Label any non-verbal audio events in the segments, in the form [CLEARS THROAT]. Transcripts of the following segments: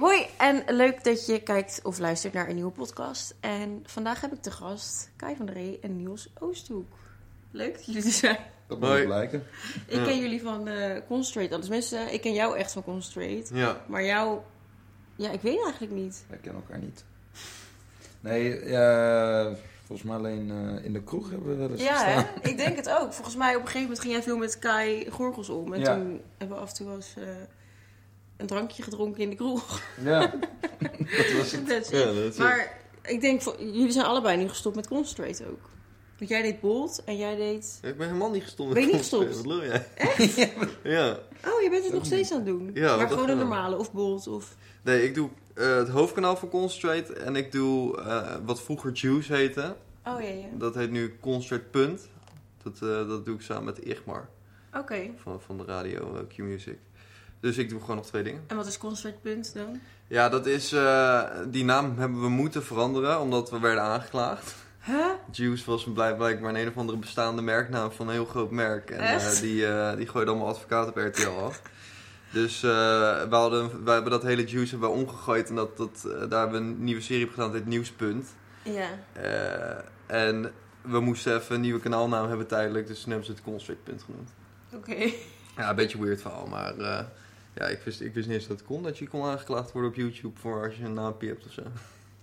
Hoi en leuk dat je kijkt of luistert naar een nieuwe podcast. En vandaag heb ik te gast Kai van der Ree en Niels Oosthoek. Leuk dat jullie er zijn. Dat moet blijken. Ik Ja. ken jullie van eh Concentrate. al. Tenminste, ik ken jou echt van Concentrate. Ja. Maar jou, ja, ik weet eigenlijk niet. Wij kennen elkaar niet. Nee, ja, volgens mij alleen eh, in de kroeg hebben we wel eens Ja, gestaan. hè? ik denk het ook. Volgens mij op een gegeven moment ging jij veel met Kai Gorgels om. En Ja. toen hebben we af en toe wel eens eh, een drankje gedronken in de kroeg. Ja, [LAUGHS] dat was het. Ja, dat is het. Maar ik denk, voor- jullie zijn allebei nu gestopt met Concentrate ook. Want jij deed Bolt en jij deed... Ik ben helemaal niet gestopt. Ben je niet met gestopt? Wat lul jij? [LAUGHS] ja. Oh, je bent het nog steeds aan het doen? Ja, maar gewoon een wel. normale of Bolt of... Nee, ik doe eh, het hoofdkanaal van Concentrate en ik doe eh, wat vroeger Juice heette. Oh, ja, ja. Dat heet nu Concentrate Punt. Dat, eh, dat doe ik samen met Igmar Oké. van, van de radio Q-Music. Dus ik doe gewoon nog twee dingen. En wat is Concentrate Punt dan? Ja, dat is... eh, die naam hebben we moeten veranderen omdat we werden aangeklaagd. Huh? Juice was blijk- blijkbaar een een of andere bestaande merknaam van een heel groot merk. En eh, die, eh die gooide allemaal advocaten op RTL af. Dus we, hadden, we hebben dat hele Juice hebben we omgegooid. En dat, dat, daar hebben we een nieuwe serie op gedaan, heet Nieuwspunt. Ja. En we moesten even een nieuwe kanaalnaam hebben tijdelijk. Dus toen hebben ze het Constrict Punt genoemd. Oké. Ja, een beetje weird verhaal. Maar ja, ik wist, ik wist niet eens dat het kon. Dat je kon aangeklaagd worden op YouTube voor als je een naampje hebt of zo.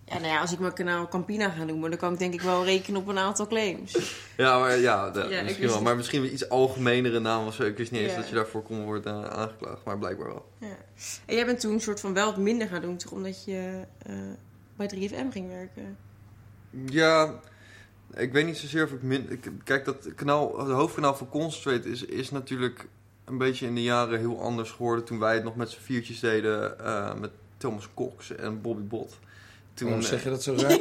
Ja, nou ja, als ik mijn kanaal Campina ga noemen, dan kan ik denk ik wel rekenen op een aantal claims. Ja, maar ja, de- Ja, ik misschien wel. Maar misschien een iets algemenere naam of zo. Ik wist niet eens Ja. dat je daarvoor kon worden eh, aangeklaagd. Maar blijkbaar wel. Ja. En jij bent toen een soort van wel wat minder gaan doen, toch? Omdat je eh, bij 3FM ging werken. Ja, ik weet niet zozeer of ik min... Kijk, dat kanaal, het hoofdkanaal van Concentrate is, is natuurlijk een beetje in de jaren heel anders geworden. Toen wij het nog met z'n viertjes deden eh, met Thomas Cox en Bobby Bot. Toen, Waarom eh, zeg je dat zo raar? [LAUGHS]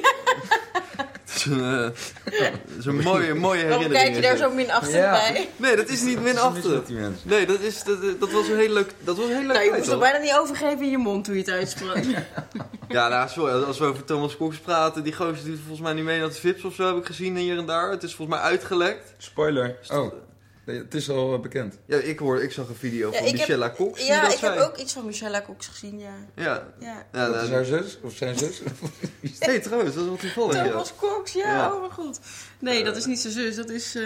het is een, eh, het is een mooie, mooie Waarom herinnering. kijk je daar zo het. minachtend Ja. bij? Nee, dat is niet mensen? Nee, dat, is, dat, dat was een heel leuk... Dat was een heel leuk Nou, je moest er hoor. bijna niet overgeven in je mond toen je het uitsprak. [LAUGHS] Ja, nou, sorry, als we over Thomas Cox praten, die gozer doet volgens mij niet mee naar de Vips of zo, heb ik gezien hier en daar. Het is volgens mij uitgelekt. Spoiler. Oh, nee, het is al eh, bekend. Ja, ik, hoor, ik zag een video Ja, van Michelle Cox ja, dat ik heb ook iets van Michelle Cox gezien, ja. Ja, Ja. ja Wat nou, is haar zus? Of zijn zus? [LAUGHS] nee, trouwens, dat is wel toevallig. Ja. Thomas Cox, ja, Ja. oh mijn god. Nee, dat is niet zijn zus, dat is... eh,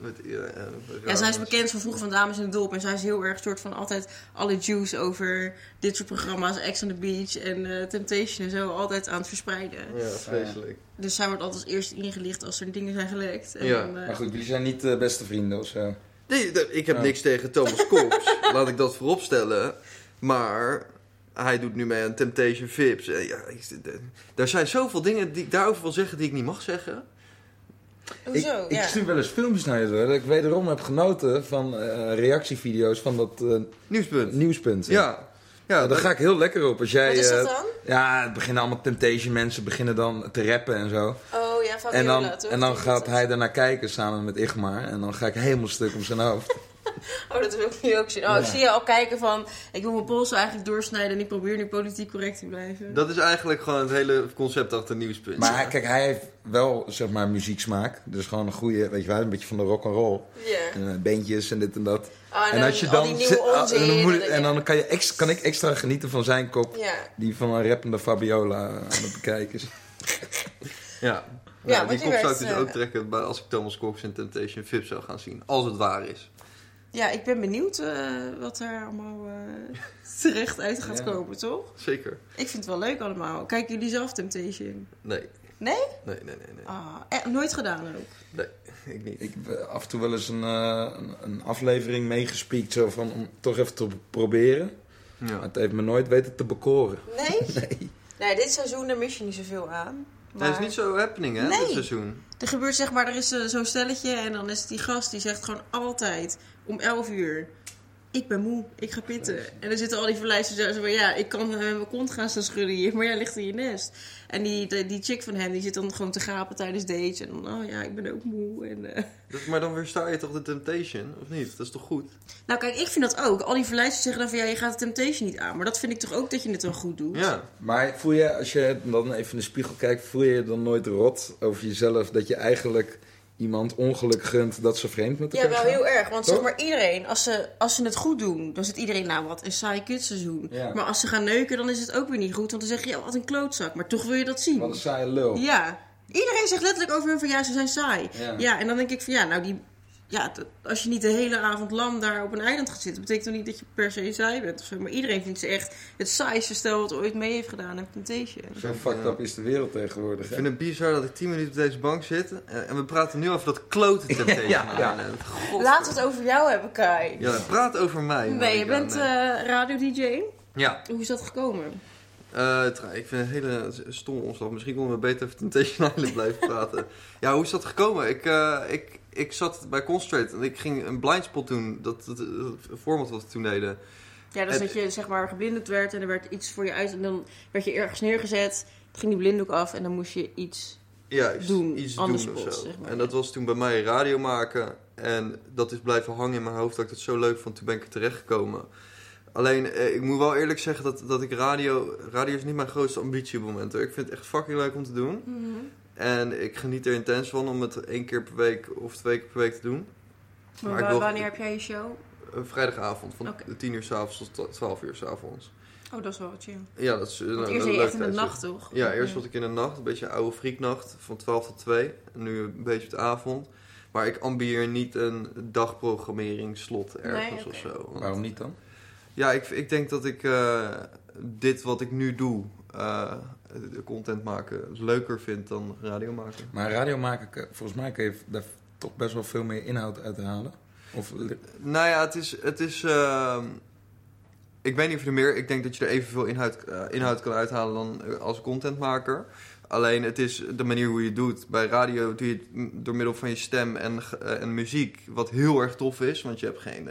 Met, ja, ja, Ja, zij is bekend van vroeger van Dames in de Dop. En zij is heel erg soort van altijd alle juice over dit soort programma's. Ex on the Beach en eh, Temptation en zo. Altijd aan het verspreiden. Ja, vreselijk. Dus zij wordt altijd als eerste ingelicht als er dingen zijn gelekt. En Ja. dan, eh, Maar goed, jullie zijn niet eh, beste vrienden of zo. Nee, ik heb Ja. niks tegen Thomas [LAUGHS] Cox. Laat ik dat vooropstellen. Maar hij doet nu mee aan Temptation Vips. Ja, ik- de- er zijn zoveel dingen die ik daarover wil zeggen die ik niet mag zeggen. Hoezo? ik, ja. ik stuur wel eens filmpjes naar je door. Dat ik wederom heb genoten van eh, reactievideo's van dat eh, Nieuwspunt. nieuwspunt. Ja. Ja, Ja, daar dat- ga ik heel lekker op. Als jij, Wat is dat eh, dan? ja, het beginnen allemaal Temptation mensen beginnen dan te rappen en zo. Oh ja, En Fabiola, dan, en dan gaat hij daarnaar kijken samen met Igmar. En dan ga ik helemaal stuk om zijn hoofd. [LAUGHS] [LAUGHS] Oh, dat wil ik nu ook zien. Oh, ik zie je al kijken van... Ik wil mijn polsen eigenlijk doorsnijden en ik probeer nu politiek correct te blijven. Dat is eigenlijk gewoon het hele concept achter Nieuwspunt. Maar kijk, hij heeft wel, zeg maar, muzieksmaak. Dus gewoon een goede, weet je wel, een beetje van de rock and roll. Ja. En eh, bandjes en dit en dat. Oh, en als je dan, ah, onzin. en dan, moet en kan, je ex, kan ik extra genieten van zijn kop. Ja. Die van een rappende Fabiola aan het bekijken is. [LAUGHS] Ja. Ja, Ja, want die kop zou ik dus eh, ook trekken als ik Thomas Cox en Temptation Vip zou gaan zien. Als het waar is. Ja, ik ben benieuwd eh, wat er allemaal eh, [LAUGHS] terecht uit gaat Ja. komen, toch? Zeker. Ik vind het wel leuk allemaal. Kijken jullie zelf Temptation? Nee. Nee? Nee, nee, nee, nee. Ah, eh, nooit gedaan ook. Nee, [LAUGHS] ik niet. Ik heb eh, af en toe wel eens een, eh, een, een aflevering meegespiekt, zo van om toch even te proberen. Maar Ja. het heeft me nooit weten te bekoren. Nee? [LAUGHS] Nee. Nee, dit seizoen daar mis je niet zoveel aan. Dat Maar is niet zo happening, hè, Nee. dit seizoen. Er gebeurt zeg maar, er is zo'n stelletje en dan is het die gast die zegt gewoon altijd om 11 uur... Ik ben moe, ik ga pitten. En dan zitten al die verleiders zo van... Ja, ik kan eh, mijn kont gaan staan schudden hier, maar jij ligt in je nest. En die, die, die chick van hem, die zit dan gewoon te gapen tijdens dates. En dan, oh ja, ik ben ook moe. En, eh, Dat, maar dan weersta je toch de Temptation, of niet? Dat is toch goed? Nou kijk, ik vind dat ook. Al die verleiders zeggen dan van... Ja, je gaat de Temptation niet aan. Maar dat vind ik toch ook dat je het dan goed doet? Ja. Maar voel je, als je dan even in de spiegel kijkt, voel je je dan nooit rot over jezelf dat je eigenlijk iemand ongeluk gunt dat ze vreemd met Ja, elkaar wel gaan. heel erg. Want Toch? zeg maar iedereen, als ze, als ze het goed doen, dan zit iedereen, nou wat een saai kutseizoen. Ja. Maar als ze gaan neuken, dan is het ook weer niet goed. Want dan zeg je, ja, wat een klootzak. Maar toch wil je dat zien. Wat een saaie lul. Ja. Iedereen zegt letterlijk over hun van, ja, ze zijn saai. Ja. Ja, en dan denk ik van, ja, nou die... Ja, dat- als je niet de hele avond lam daar op een eiland gaat zitten, betekent toch niet dat je per se saai bent of zo. Maar iedereen vindt ze echt het saaiste stel wat ooit mee heeft gedaan aan Temptation. Zo fucked up is de wereld tegenwoordig. Ik hè? vind het bizar dat ik 10 minuten op deze bank zit en en we praten nu over dat klote [LAUGHS] Temptation Ja, ja. God. Laten we het over jou hebben, Kai. Ja, praat over mij. nee, je bent eh radio-dj. Ja, Hoe is dat gekomen? eh, ik vind het een hele stomme omslag. Misschien konden we beter over Temptation Island blijven praten. Ja, hoe is dat gekomen? Ik, eh, ik, ik zat bij Concentrate en ik ging een blindspot doen. Dat, dat, dat format wat we toen deden. Ja, Het- dat je zeg maar geblinddoekt werd en er werd iets voor je uit en dan werd je ergens neergezet. Ging die blinddoek af en dan moest je iets. Juist, Doen, iets doen of zo. zeg maar. En dat was toen bij mij radio maken. En dat is blijven hangen in mijn hoofd dat ik het zo leuk vond. Toen ben ik er terechtgekomen. Alleen, eh, ik moet wel eerlijk zeggen dat, dat ik radio... Radio is niet mijn grootste ambitie op het moment. Hoor. Ik vind het echt fucking leuk om te doen. En ik geniet er intens van om het één keer per week of twee keer per week te doen. Maar wil- wanneer heb jij je show? Eh, vrijdagavond, van Oké. 10 uur s'avonds tot 12 uur s'avonds. Oh, dat is wel wat chill. Ja, dat is... Want een- eerst een je echt in de nacht, toch? Ja, eerst zat ik in de nacht, een beetje een oude frieknacht, van 12 tot 2. En nu een beetje op de avond. Maar ik ambieer niet een dagprogrammeringsslot ergens Nee, of zo. Want- Waarom niet dan? Ja, ik, ik denk dat ik eh, dit wat ik nu doe, eh, de content maken, leuker vind dan radio maken. Maar radio maken, volgens mij kun je daar toch best wel veel meer inhoud uit halen. Of Nou ja, het is... Het is ehm, ik weet niet of er meer... Ik denk dat je er evenveel inhoud, eh, inhoud kan uithalen dan eh, als contentmaker. Alleen het is de manier hoe je het doet. Bij radio doe je het door middel van je stem en, eh, en muziek. Wat heel erg tof is, want je hebt geen...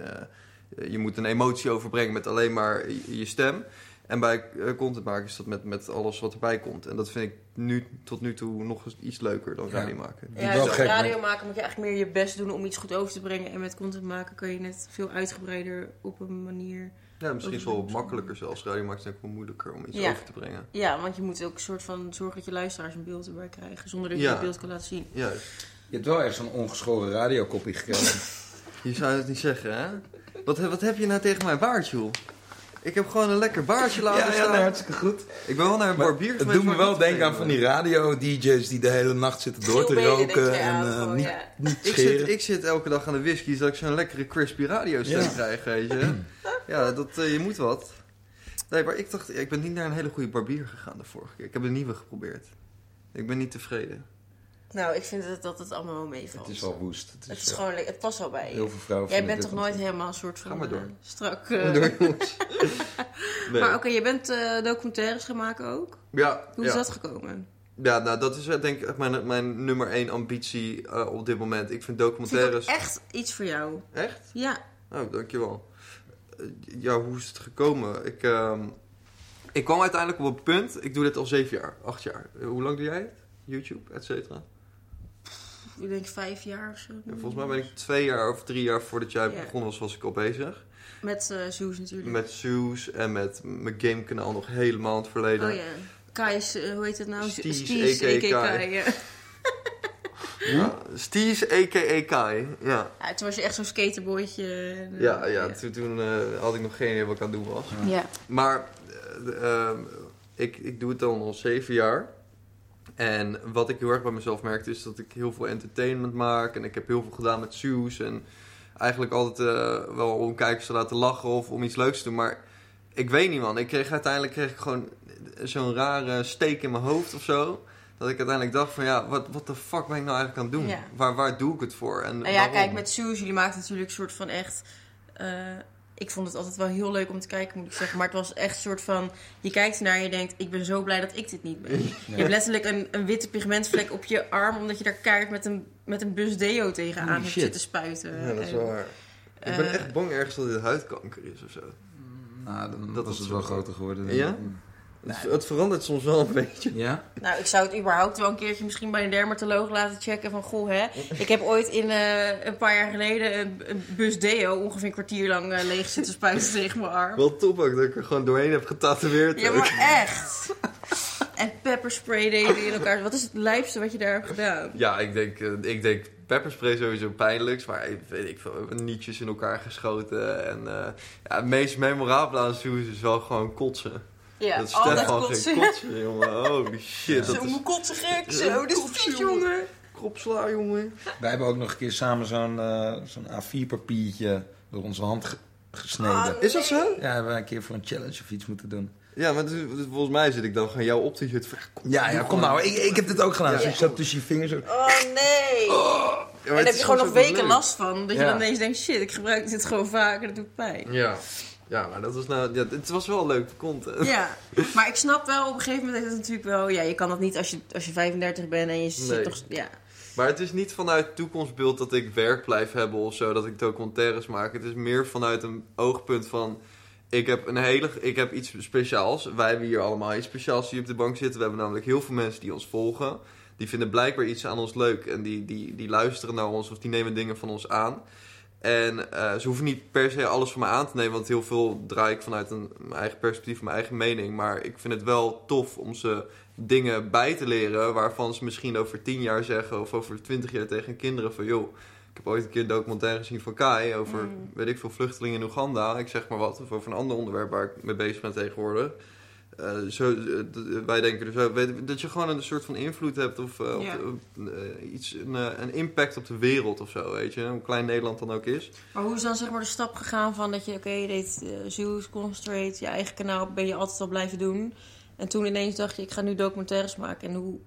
je moet een emotie overbrengen met alleen maar je stem. En bij eh, content maken is dat met, met alles wat erbij komt. En dat vind ik nu, tot nu toe nog eens iets leuker dan Ja. radio maken. Ja, wel met gek, radio maken moet je eigenlijk meer je best doen om iets goed over te brengen. En met content maken kun je net veel uitgebreider op een manier... Ja, misschien is het wel wat makkelijker zelfs. Radio maken is denk ik wel moeilijker om iets Ja. over te brengen. Ja, want je moet ook een soort van zorgen dat je luisteraars een beeld erbij krijgen. Zonder dat je Ja. het beeld kan laten zien. Juist. je hebt wel echt zo'n ongeschoren radiokopie gekregen. [LAUGHS] Je zou het niet zeggen, hè? Wat, wat heb je nou tegen mijn baard, joh? Ik heb gewoon een lekker baardje laten ja, ja, staan. nee, hartstikke goed. Ik ben wel naar een Maar barbier het geweest. doet me wel denken aan van die radio-dj's die de hele nacht zitten door te roken en eh, gewoon, niet, ja. niet Ik zit, ik zit elke dag aan de whisky, zodat ik zo'n lekkere crispy radiostem Ja. krijg, weet je. [CLEARS THROAT] Ja, dat, eh, je moet wat. Nee, maar ik dacht, ik ben niet naar een hele goede barbier gegaan de vorige keer. Ik heb een nieuwe geprobeerd. Ik ben niet tevreden. Nou, ik vind dat, dat het allemaal wel meevalt. Het is wel woest. Het is, Het is eh, gewoon, het past wel bij je. heel veel vrouwen Jij bent toch nooit ontzettend- helemaal een soort van Ga maar door. eh, strak... eh, Door. [LAUGHS] Nee. Maar oké, je bent eh, documentaires gaan maken ook. ja, Hoe ja. is dat gekomen? Ja, nou, dat is eh, denk ik mijn, mijn nummer één ambitie eh, op dit moment. Ik vind documentaires... echt iets voor jou. Echt? Ja. Oh, dankjewel. Eh, ja, hoe is het gekomen? Ik, ehm, ik kwam uiteindelijk op een punt. Ik doe dit al zeven jaar, acht jaar. Eh, hoe lang doe jij het? YouTube, et cetera? Ik denk vijf jaar of zo. Ja, volgens mij ben ik twee jaar of drie jaar voordat jij Ja. begonnen was, was ik al bezig. Met eh Zoes natuurlijk. Met Suus en met mijn gamekanaal nog helemaal in het verleden. Oh ja. Kai's, eh, hoe heet het nou? Sties, Sties, a.k.a. ja. Ja, Stees, a.k.a. Kai. Ja, Ja, toen was je echt zo'n skaterboytje. eh, ja, ja, toen, toen eh, had ik nog geen idee wat ik aan het doen was. Ja. Maar eh, ehm, ik, ik doe het dan al zeven jaar. En wat ik heel erg bij mezelf merkte is dat ik heel veel entertainment maak. En ik heb heel veel gedaan met Suus. En eigenlijk altijd eh, wel om kijkers te laten lachen of om iets leuks te doen. Maar ik weet niet man, ik kreeg uiteindelijk kreeg ik gewoon zo'n rare steek in mijn hoofd of zo. Dat ik uiteindelijk dacht van ja, wat, wat de fuck ben ik nou eigenlijk aan het doen? Ja. Waar, waar doe ik het voor? En Nou ja, waarom? kijk, met Suus, jullie maakten natuurlijk een soort van echt... eh, ik vond het altijd wel heel leuk om te kijken, moet ik zeggen. Maar het was echt een soort van... Je kijkt ernaar en je denkt, ik ben zo blij dat ik dit niet ben. Je hebt letterlijk een, een witte pigmentvlek op je arm... omdat je daar keihard met een, met een bus deo tegenaan Holy hebt shit. zitten spuiten. Ja, dat is waar. Ik ben eh, echt bang ergens dat dit huidkanker is of zo. Nou, dan Dat dat was is het wel groter geworden. Ja? Het, het verandert soms wel een beetje. Ja? Nou, ik zou het überhaupt wel een keertje misschien bij een dermatoloog laten checken van... Goh, hè, [LAUGHS] ik heb ooit in eh, een paar jaar geleden een, een bus deo ongeveer een kwartier lang eh, leeg zitten spuiten [LAUGHS] tegen mijn arm. Wel top ook dat ik er gewoon doorheen heb getatoeëerd. Ja, ook. maar echt. En pepperspray deden in elkaar. Wat is het lijpste wat je daar hebt gedaan? Ja, ik denk, eh, ik denk pepperspray sowieso pijnlijks. Maar ik weet ik veel, we hebben nietjes in elkaar geschoten. En eh, ja, het meest memorabele aan is wel gewoon kotsen. Ja, dat altijd Stefan kotsen. ging kotsen, jongen. Holy shit. Zo Dat is moet kotsen gek, Ja, zo. Dit is vies, jongen. kropsla, jongen. Wij hebben ook nog een keer samen zo'n eh, zo'n A4-papiertje door onze hand ge- gesneden. Ah, Is dat zo? Ja, hebben we een keer voor een challenge of iets moeten doen. Ja, maar het is- volgens mij zit ik dan gewoon jou op te kom, Ja, ja kom nou. Ik, ik heb dit ook gedaan. Ja. Dus ik zat tussen je vingers. Zo. Oh nee. Ja, maar en daar heb je gewoon nog weken leuk. last van. Dat je Ja. dan ineens denkt, shit, ik gebruik dit gewoon vaker, dat doet pijn. Ja. Ja, maar dat was nou... Ja, het was wel leuk content. Ja, [LAUGHS] maar ik snap wel, op een gegeven moment is het natuurlijk wel... Ja, je kan dat niet als je, als je 35 bent en je zit Nee. toch... Ja. Maar het is niet vanuit toekomstbeeld dat ik werk blijf hebben of zo, dat ik documentaires maak. Het is meer vanuit een oogpunt van. Ik heb, een hele, ik heb iets speciaals. Wij hebben hier allemaal iets speciaals die op de bank zitten. We hebben namelijk heel veel mensen die ons volgen. Die vinden blijkbaar iets aan ons leuk. En die, die, die luisteren naar ons of die nemen dingen van ons aan. En eh, ze hoeven niet per se alles van mij aan te nemen. Want heel veel draai ik vanuit een, mijn eigen perspectief, mijn eigen mening. Maar ik vind het wel tof om ze dingen bij te leren waarvan ze misschien over tien jaar zeggen of over twintig jaar tegen kinderen van joh, ik heb ooit een keer een documentaire gezien van Kai over, Mm. weet ik veel, vluchtelingen in Oeganda. Ik zeg maar wat, of over een ander onderwerp waar ik mee bezig ben tegenwoordig. Eh, zo, eh, d- wij denken dus ook, weet- dat je gewoon een soort van invloed hebt of, eh, Ja. eh, iets, een, eh, een impact op de wereld of zo, weet je. Hoe klein Nederland dan ook is. Maar hoe is dan zeg maar de stap gegaan van dat je, oké, je deed Zeus, Concentrate, je eigen kanaal ben je altijd al blijven doen. En toen ineens dacht je, ik ga nu documentaires maken. En hoe,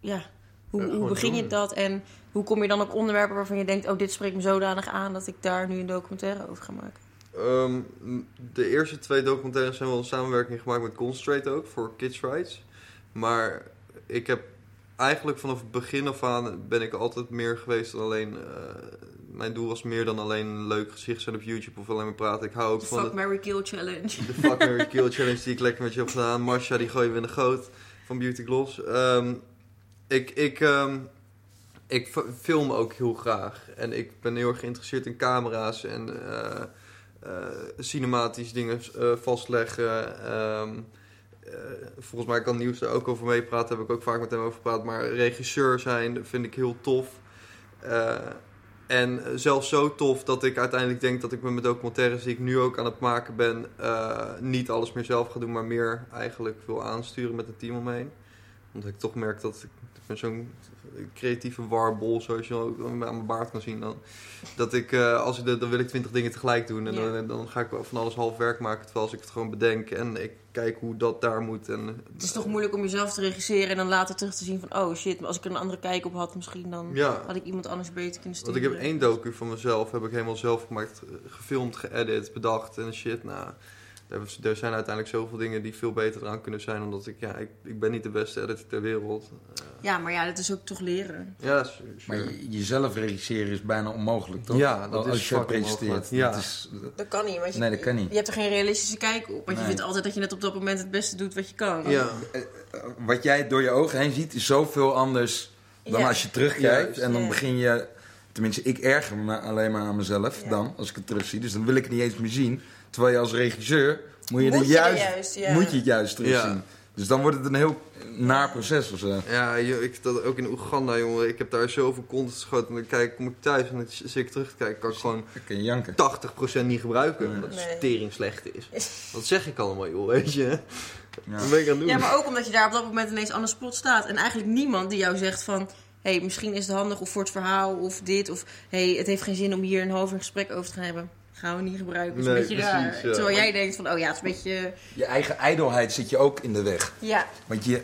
ja, hoe, begin je dat? En hoe kom je dan op onderwerpen waarvan je denkt, oh, dit spreekt me zodanig aan dat ik daar nu een documentaire over ga maken? Ehm, de eerste twee documentaires zijn wel een samenwerking gemaakt met Concentrate ook, voor Kids Rights. Maar ik heb eigenlijk vanaf het begin af aan ben ik altijd meer geweest dan alleen... eh, mijn doel was meer dan alleen een leuk gezicht zijn op YouTube of alleen maar praten. Ik hou ook De van Fuck, Mary Kill Challenge. de Fuck, Mary [LAUGHS] Kill Challenge die ik lekker met je heb gedaan. Marsha, die gooien we in de goot van Beauty Gloss. Ehm, ik, ik, ehm, ik film ook heel graag. En ik ben heel erg geïnteresseerd in camera's en eh, cinematisch dingen eh, vastleggen. Ehm, eh, volgens mij kan Nieuws er ook over meepraten. Daar heb ik ook vaak met hem over gepraat. Maar regisseur zijn vind ik heel tof. Eh, en zelfs zo tof dat ik uiteindelijk denk dat ik met mijn documentaires die ik nu ook aan het maken ben, eh, niet alles meer zelf ga doen, maar meer eigenlijk wil aansturen met een team omheen. Omdat ik toch merk dat ik, ik ben zo'n creatieve warbol, zoals je ook aan mijn baard kan zien. Dan, dat ik, eh, als ik, de- dan wil ik twintig dingen tegelijk doen en Ja. dan, dan ga ik wel van alles half werk maken, terwijl als ik het gewoon bedenk en ik kijk hoe dat daar moet. En, Het is toch moeilijk om jezelf te regisseren en dan later terug te zien van... oh shit, maar als ik er een andere kijk op had, misschien dan ja. had ik iemand anders beter kunnen Want sturen. ik heb één docu van mezelf, heb ik helemaal zelf gemaakt, eh, gefilmd, geëdit, bedacht en shit. Nou, er, er zijn uiteindelijk zoveel dingen die veel beter eraan kunnen zijn, omdat ik, ja, ik, ik ben niet de beste editor ter wereld. Eh, Ja, maar ja, dat is ook toch leren. ja, Maar je- jezelf regisseren is bijna onmogelijk, toch? Ja, dat Als is je presenteert. Ja. Dat is, Dat kan niet. Want je, Nee, dat kan niet. Je hebt er geen realistische kijk op. Want je vindt altijd dat je net op dat moment het beste doet wat je kan. ja. wat jij door je ogen heen ziet, is zoveel anders dan Ja. als je terugkijkt. En dan Ja. begin je... Tenminste, ik erger me alleen maar aan mezelf Ja. dan, als ik het terugzie. Dus dan wil ik het niet eens meer zien. Terwijl je als regisseur, moet je, Moet je juist, juist, ja. moet je het juist terugzien. Ja. Dus dan wordt het een heel naar proces of zo. Ja, ik, dat ook in Oeganda, jongen. Ik heb daar zoveel content geschoten. En dan kijk, kom ik thuis en dan zit ik terug te kijken. Kan ik gewoon janken. 80% niet gebruiken. Nee. Omdat het tering slecht is. [LAUGHS] Wat zeg ik allemaal, joh, weet je? Ja. Wat ben ik aan het doen? Ja, maar ook omdat je daar op dat moment ineens aan de spot staat. En eigenlijk niemand die jou zegt van... Hé, hey, misschien is het handig of voor het verhaal of dit. Of hé, hey, het heeft geen zin om hier een half uur gesprek over te gaan hebben. Gaan we niet gebruiken. Dat is Nee, een beetje precies, raar. ja. Terwijl jij denkt van, oh ja, het is een beetje... Je eigen ijdelheid zit je ook in de weg. Ja, Want je,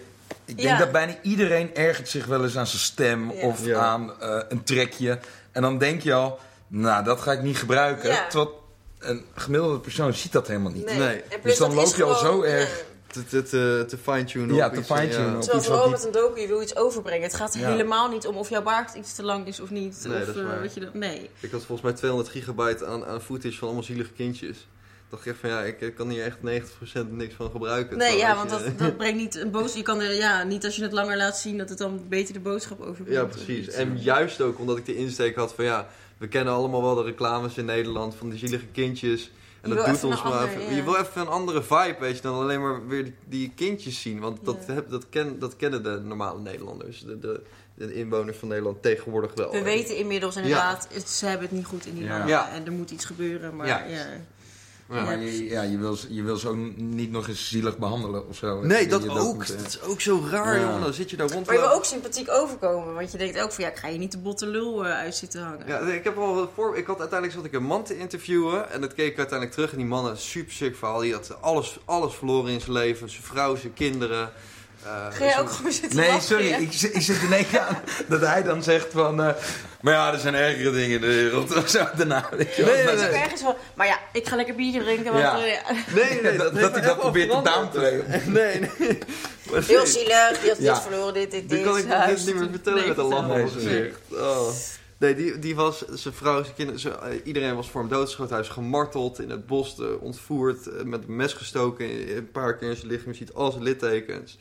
ik denk Ja. dat bijna iedereen ergert zich wel eens aan zijn stem Ja. of Ja. aan eh, een trekje. En dan denk je al, nou, dat ga ik niet gebruiken. Ja. Terwijl een gemiddelde persoon ziet dat helemaal niet. nee. Dus dan loop je al zo erg- ja. Te, te, te, te fine-tunen. Ja, op te fine-tunen op Terwijl vooral met een docu, je wil iets overbrengen. Het gaat Ja. helemaal niet om of jouw baard iets te lang is of niet. Nee, of, dat is eh, waar. weet je dat, nee. Ik had volgens mij 200 gigabyte aan, aan footage van allemaal zielige kindjes. dacht ik echt van ja, ik kan hier echt 90% niks van gebruiken. Nee, ja, want je- dat, [LAUGHS] dat brengt niet een boodschap. Je kan er, ja, niet als je het langer laat zien, dat het dan beter de boodschap overbrengt. Ja, precies. En juist ook omdat ik de insteek had van ja, we kennen allemaal wel de reclames in Nederland van die zielige kindjes. En dat wil doet even ons wel even. Je wil even een andere vibe, weet je, dan alleen maar weer die, kindjes zien. Want dat, Ja. heb, dat, ken, dat kennen de normale Nederlanders, de, de, de inwoners van Nederland tegenwoordig wel. We weten inmiddels inderdaad, het- ze hebben het niet goed in die Ja. landen. Ja. En er moet iets gebeuren, maar Ja. ja. Ja. Maar je, ja, je, wil, ze- je wil ze ook niet nog eens zielig behandelen of zo. Nee, dat ook. Dat is ook zo raar, Ja. jongen. Dan zit je daar rond. Maar je wil ook sympathiek overkomen, want je denkt ook van ja, ik ga je niet de botte lul eh, uit zitten hangen. Ja, ik heb al voor. Ik had uiteindelijk zat ik een man te interviewen en dat keek ik uiteindelijk terug en die man had een super sick verhaal. Die had alles, alles verloren in zijn leven, zijn vrouw, zijn kinderen. Eh, Ga jij ook gewoon zitten Nee, lachen, sorry, ik, zit- ik zit er denken aan [LAUGHS] dat hij dan zegt van... eh, maar ja, er zijn ergere dingen in de wereld. Of [LAUGHS] zo daarna. weet je wel. Nee, nee, ook nee. ergens van, maar ja, ik ga lekker biertje drinken, want Ja. eh, ja. Nee, nee, [LAUGHS] Dat- dat hij dat probeert te veranderd. downplayen. Nee, nee. Maar heel nee. zielig, je had dit verloren, dit, dit, dit. kan ik dit niet meer vertellen nee, met een lach op Nee, gezicht. Oh. Nee, die, die was, zijn vrouw, zijn kinderen, zijn- iedereen was voor hem doodgeschoten. Hij is gemarteld, in het bos ontvoerd, met een mes gestoken, een paar keer in zijn lichaam. Je ziet al zijn littekens.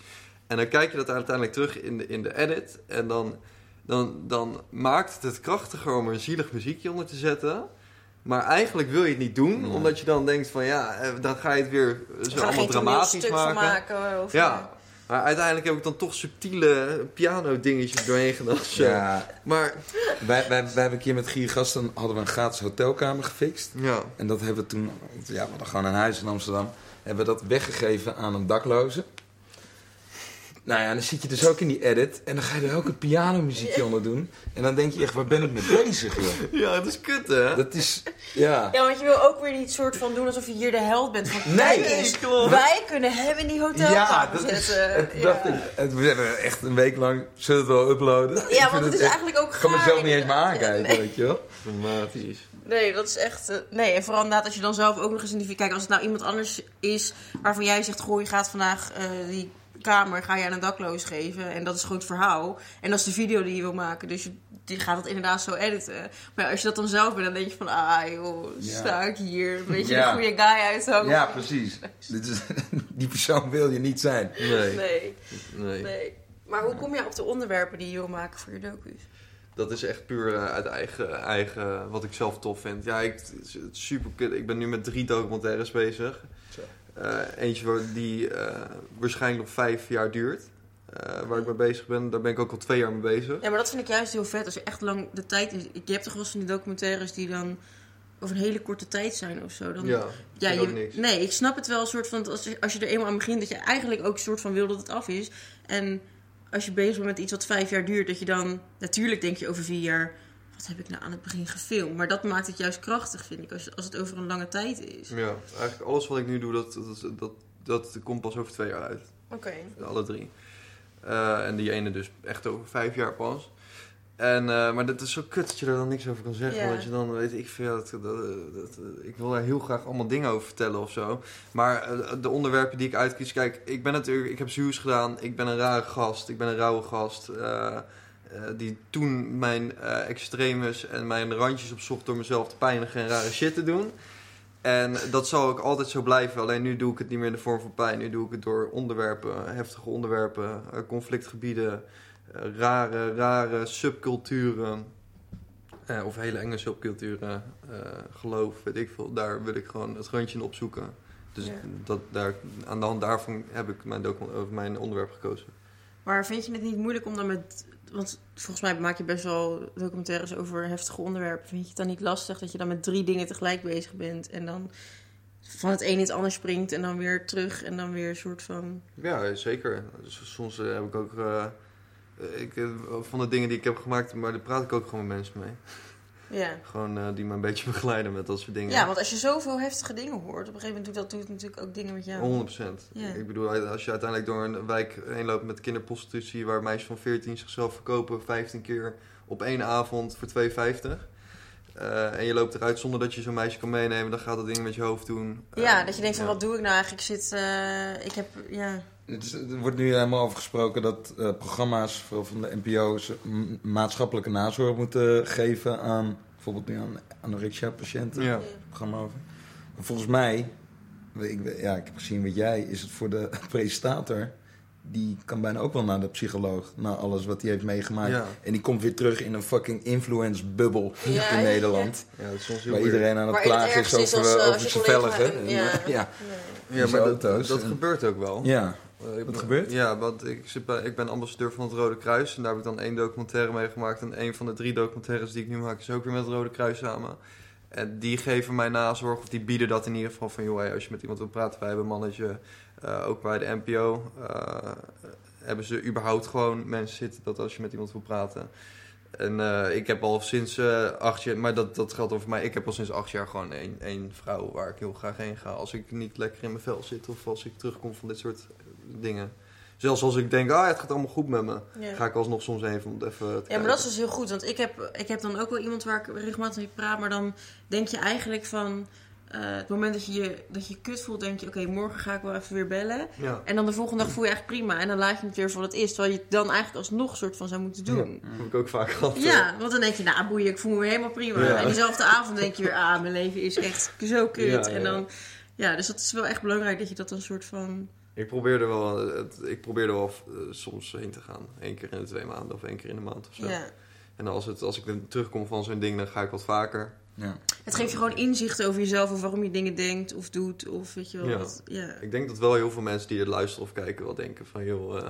En dan kijk je dat uiteindelijk terug in de, in de edit. En dan, dan, dan maakt het het krachtiger om er een zielig muziekje onder te zetten. Maar eigenlijk wil je het niet doen, omdat je dan denkt van ja, eh, dan ga je het weer zo allemaal dramatisch maken. maken. Of, Ja. Maar uiteindelijk heb ik dan toch subtiele piano dingetjes doorheen gedaan. Zo. Ja, Maar wij, wij, wij hebben een keer met Gier Gasten hadden we een gratis hotelkamer gefixt. ja, En dat hebben we toen, ja, we hadden gewoon een huis in Amsterdam. Hebben we dat weggegeven aan een dakloze. Nou ja, dan zit je dus ook in die edit. En dan ga je er ook een pianomuziekje onder doen. En dan denk je echt, waar ben ik mee bezig, joh? ja, dat is kut hè? Dat is, ja. Ja, want je wil ook weer niet soort van doen alsof je hier de held bent. Van, Nee, klopt. wij kunnen hem in die hotelkamer Ja, dat is, zetten. [LAUGHS] ja. dacht ik. We hebben echt een week lang, zullen we het wel uploaden? Ik Ja, want het is echt- eigenlijk ook Ik kan gaar, mezelf niet eens meer. Ja, aankijken, nee. weet je wel? Dramatisch. Nee, dat is echt... eh, nee, en vooral inderdaad als je dan zelf ook nog eens in die... Kijk, als het nou iemand anders is waarvan jij zegt... Goh, je gaat vandaag eh, die kamer ga je aan een dakloos geven. En dat is gewoon het verhaal. En dat is de video die je wil maken. Dus je, die gaat het inderdaad zo editen. Maar als je dat dan zelf bent, dan denk je van... Ah joh, sta ik hier. Een beetje Ja. de goede guy uithangen. Ja, precies. Dit is, [LAUGHS] die persoon wil je niet zijn. Nee, Nee, nee. nee. Maar hoe kom je op de onderwerpen die je wil maken voor je docu's? Dat is echt puur eh, uit eigen, eigen, wat ik zelf tof vind. Ja, ik, het is super. Ik ben nu met drie documentaires bezig. Zo. Eh, eentje waar- die eh, waarschijnlijk nog vijf jaar duurt. eh, waar ik mee bezig ben. Daar ben ik ook al twee jaar mee bezig. Ja, maar dat vind ik juist heel vet. Als je echt lang de tijd is. Je hebt toch wel eens van die documentaires die dan over een hele korte tijd zijn of zo. Dan, Ja, ja, je, niks. nee, ik snap het wel. Een soort van, als je, als je er eenmaal aan begint, dat je eigenlijk ook een soort van wil dat het af is. En als je bezig bent met iets wat vijf jaar duurt, dat je dan natuurlijk denk je over vier jaar. Wat heb ik nou aan het begin gefilmd? Maar dat maakt het juist krachtig, vind ik, als, als het over een lange tijd is. Ja, eigenlijk alles wat ik nu doe, dat, dat, dat, dat komt pas over twee jaar uit. Oké. Alle drie. Eh, en die ene dus echt over vijf jaar pas. En, eh, maar dat is zo kut dat je er dan niks over kan zeggen. Want je dan weet ik veel. Dat, dat, dat- ik wil daar heel graag allemaal dingen over vertellen of zo. Maar eh, de onderwerpen die ik uitkies. Kijk, ik ben natuurlijk. Ik heb Zeus gedaan. Ik ben een rare gast. Ik ben een rauwe gast. eh, eh, die toen mijn eh extremes en mijn randjes opzocht door mezelf te pijnigen en rare shit te doen. En dat zal ook altijd zo blijven. Alleen nu doe ik het niet meer in de vorm van pijn. Nu doe ik het door onderwerpen, heftige onderwerpen, eh, conflictgebieden, rare, rare subculturen. eh, of hele enge subculturen, eh, geloof, weet ik veel. Daar wil ik gewoon het randje in opzoeken. Dus Ja. dat, daar, aan de hand daarvan heb ik mijn, mijn onderwerp gekozen. Maar vind je het niet moeilijk om dan met. Want volgens mij maak je best wel documentaires over heftige onderwerpen. Vind je het dan niet lastig dat je dan met drie dingen tegelijk bezig bent en dan van het een in het ander springt en dan weer terug en dan weer een soort van. Ja, zeker. Dus soms eh, heb ik ook... eh, ik, eh, van de dingen die ik heb gemaakt, maar daar praat ik ook gewoon met mensen mee. Ja. Gewoon eh, die me een beetje [LAUGHS] begeleiden met dat soort dingen. ja, want als je zoveel heftige dingen hoort, op een gegeven moment doet dat doet natuurlijk ook dingen met jou. 100%. Ja. Ik bedoel, als je uiteindelijk door een wijk heen loopt met kinderprostitutie... waar meisjes van 14 zichzelf verkopen 15 keer op één avond voor 2,50... eh, en je loopt eruit zonder dat je zo'n meisje kan meenemen... dan gaat dat ding met je hoofd doen. Ja, Eh, dat je denkt van ja. wat doe ik nou eigenlijk? Ik zit, eh, ik heb, ja. Het is- Er wordt nu helemaal over gesproken dat eh, programma's vooral van de NPO's maatschappelijke nazorg moeten geven aan bijvoorbeeld nu aan anorexia-patiënten. Ja. Programma over. Maar volgens mij, ik, ja, ik heb gezien wat jij, is het voor de [LAUGHS] presentator die kan bijna ook wel naar de psycholoog. Na alles wat hij heeft meegemaakt. Ja. En die komt weer terug in een fucking influence bubbel Ja, in ja, Nederland. Ja, dat is soms heel Waar weird. iedereen aan het klagen is over, is als, eh, eh, over je zijn velgen. En, ja. eh, [LAUGHS] ja. Ja, maar dat, auto's dat en- gebeurt ook wel. ja. Eh, ik Wat ben- gebeurt? Ja, want ik, zit bij, ik ben ambassadeur van het Rode Kruis. En daar heb ik dan één documentaire mee gemaakt. En een van de drie documentaires die ik nu maak is ook weer met het Rode Kruis samen. En die geven mij nazorg, of die bieden dat in ieder geval van... joh, hey, als je met iemand wil praten, wij hebben een mannetje, eh, ook bij de NPO... eh, hebben ze überhaupt gewoon mensen zitten dat als je met iemand wil praten... En eh, ik heb al sinds acht jaar, maar dat, dat geldt over mij. Ik heb al sinds acht jaar gewoon één, één vrouw waar ik heel graag heen ga. Als ik niet lekker in mijn vel zit of als ik terugkom van dit soort dingen. Zelfs als ik denk, ah, het gaat allemaal goed met me. Ja. Ga ik alsnog soms heen om even Ja, maar dat is dus heel goed. Want ik heb, ik heb dan ook wel iemand waar ik regelmatig mee praat. Maar dan denk je eigenlijk van... eh, het moment dat je je, dat je kut voelt, denk je... Oké, morgen ga ik wel even weer bellen. Ja, En dan de volgende dag voel je eigenlijk prima. En dan laat je het weer voor wat het is. Terwijl je het dan eigenlijk alsnog soort van zou moeten doen. dat heb ik ook vaak gehad. Ja, want dan denk je, nou boeien, ik voel me weer helemaal prima. Ja. En diezelfde avond denk je weer, ah, mijn leven is echt zo kut. Ja, En ja. dan, ja, dus dat is wel echt belangrijk dat je dat een soort van... Ik probeer er wel, het- ik probeer er wel eh, soms heen te gaan. Eén keer in de twee maanden of één keer in de maand of zo. Ja. En als, het, als ik dan terugkom van zo'n ding, dan ga ik wat vaker. Ja. Het geeft je gewoon inzicht over jezelf of waarom je dingen denkt of doet. Of weet je wel, Ja. wat, ja. Ik denk dat wel heel veel mensen die er luisteren of kijken wel denken van... joh, eh,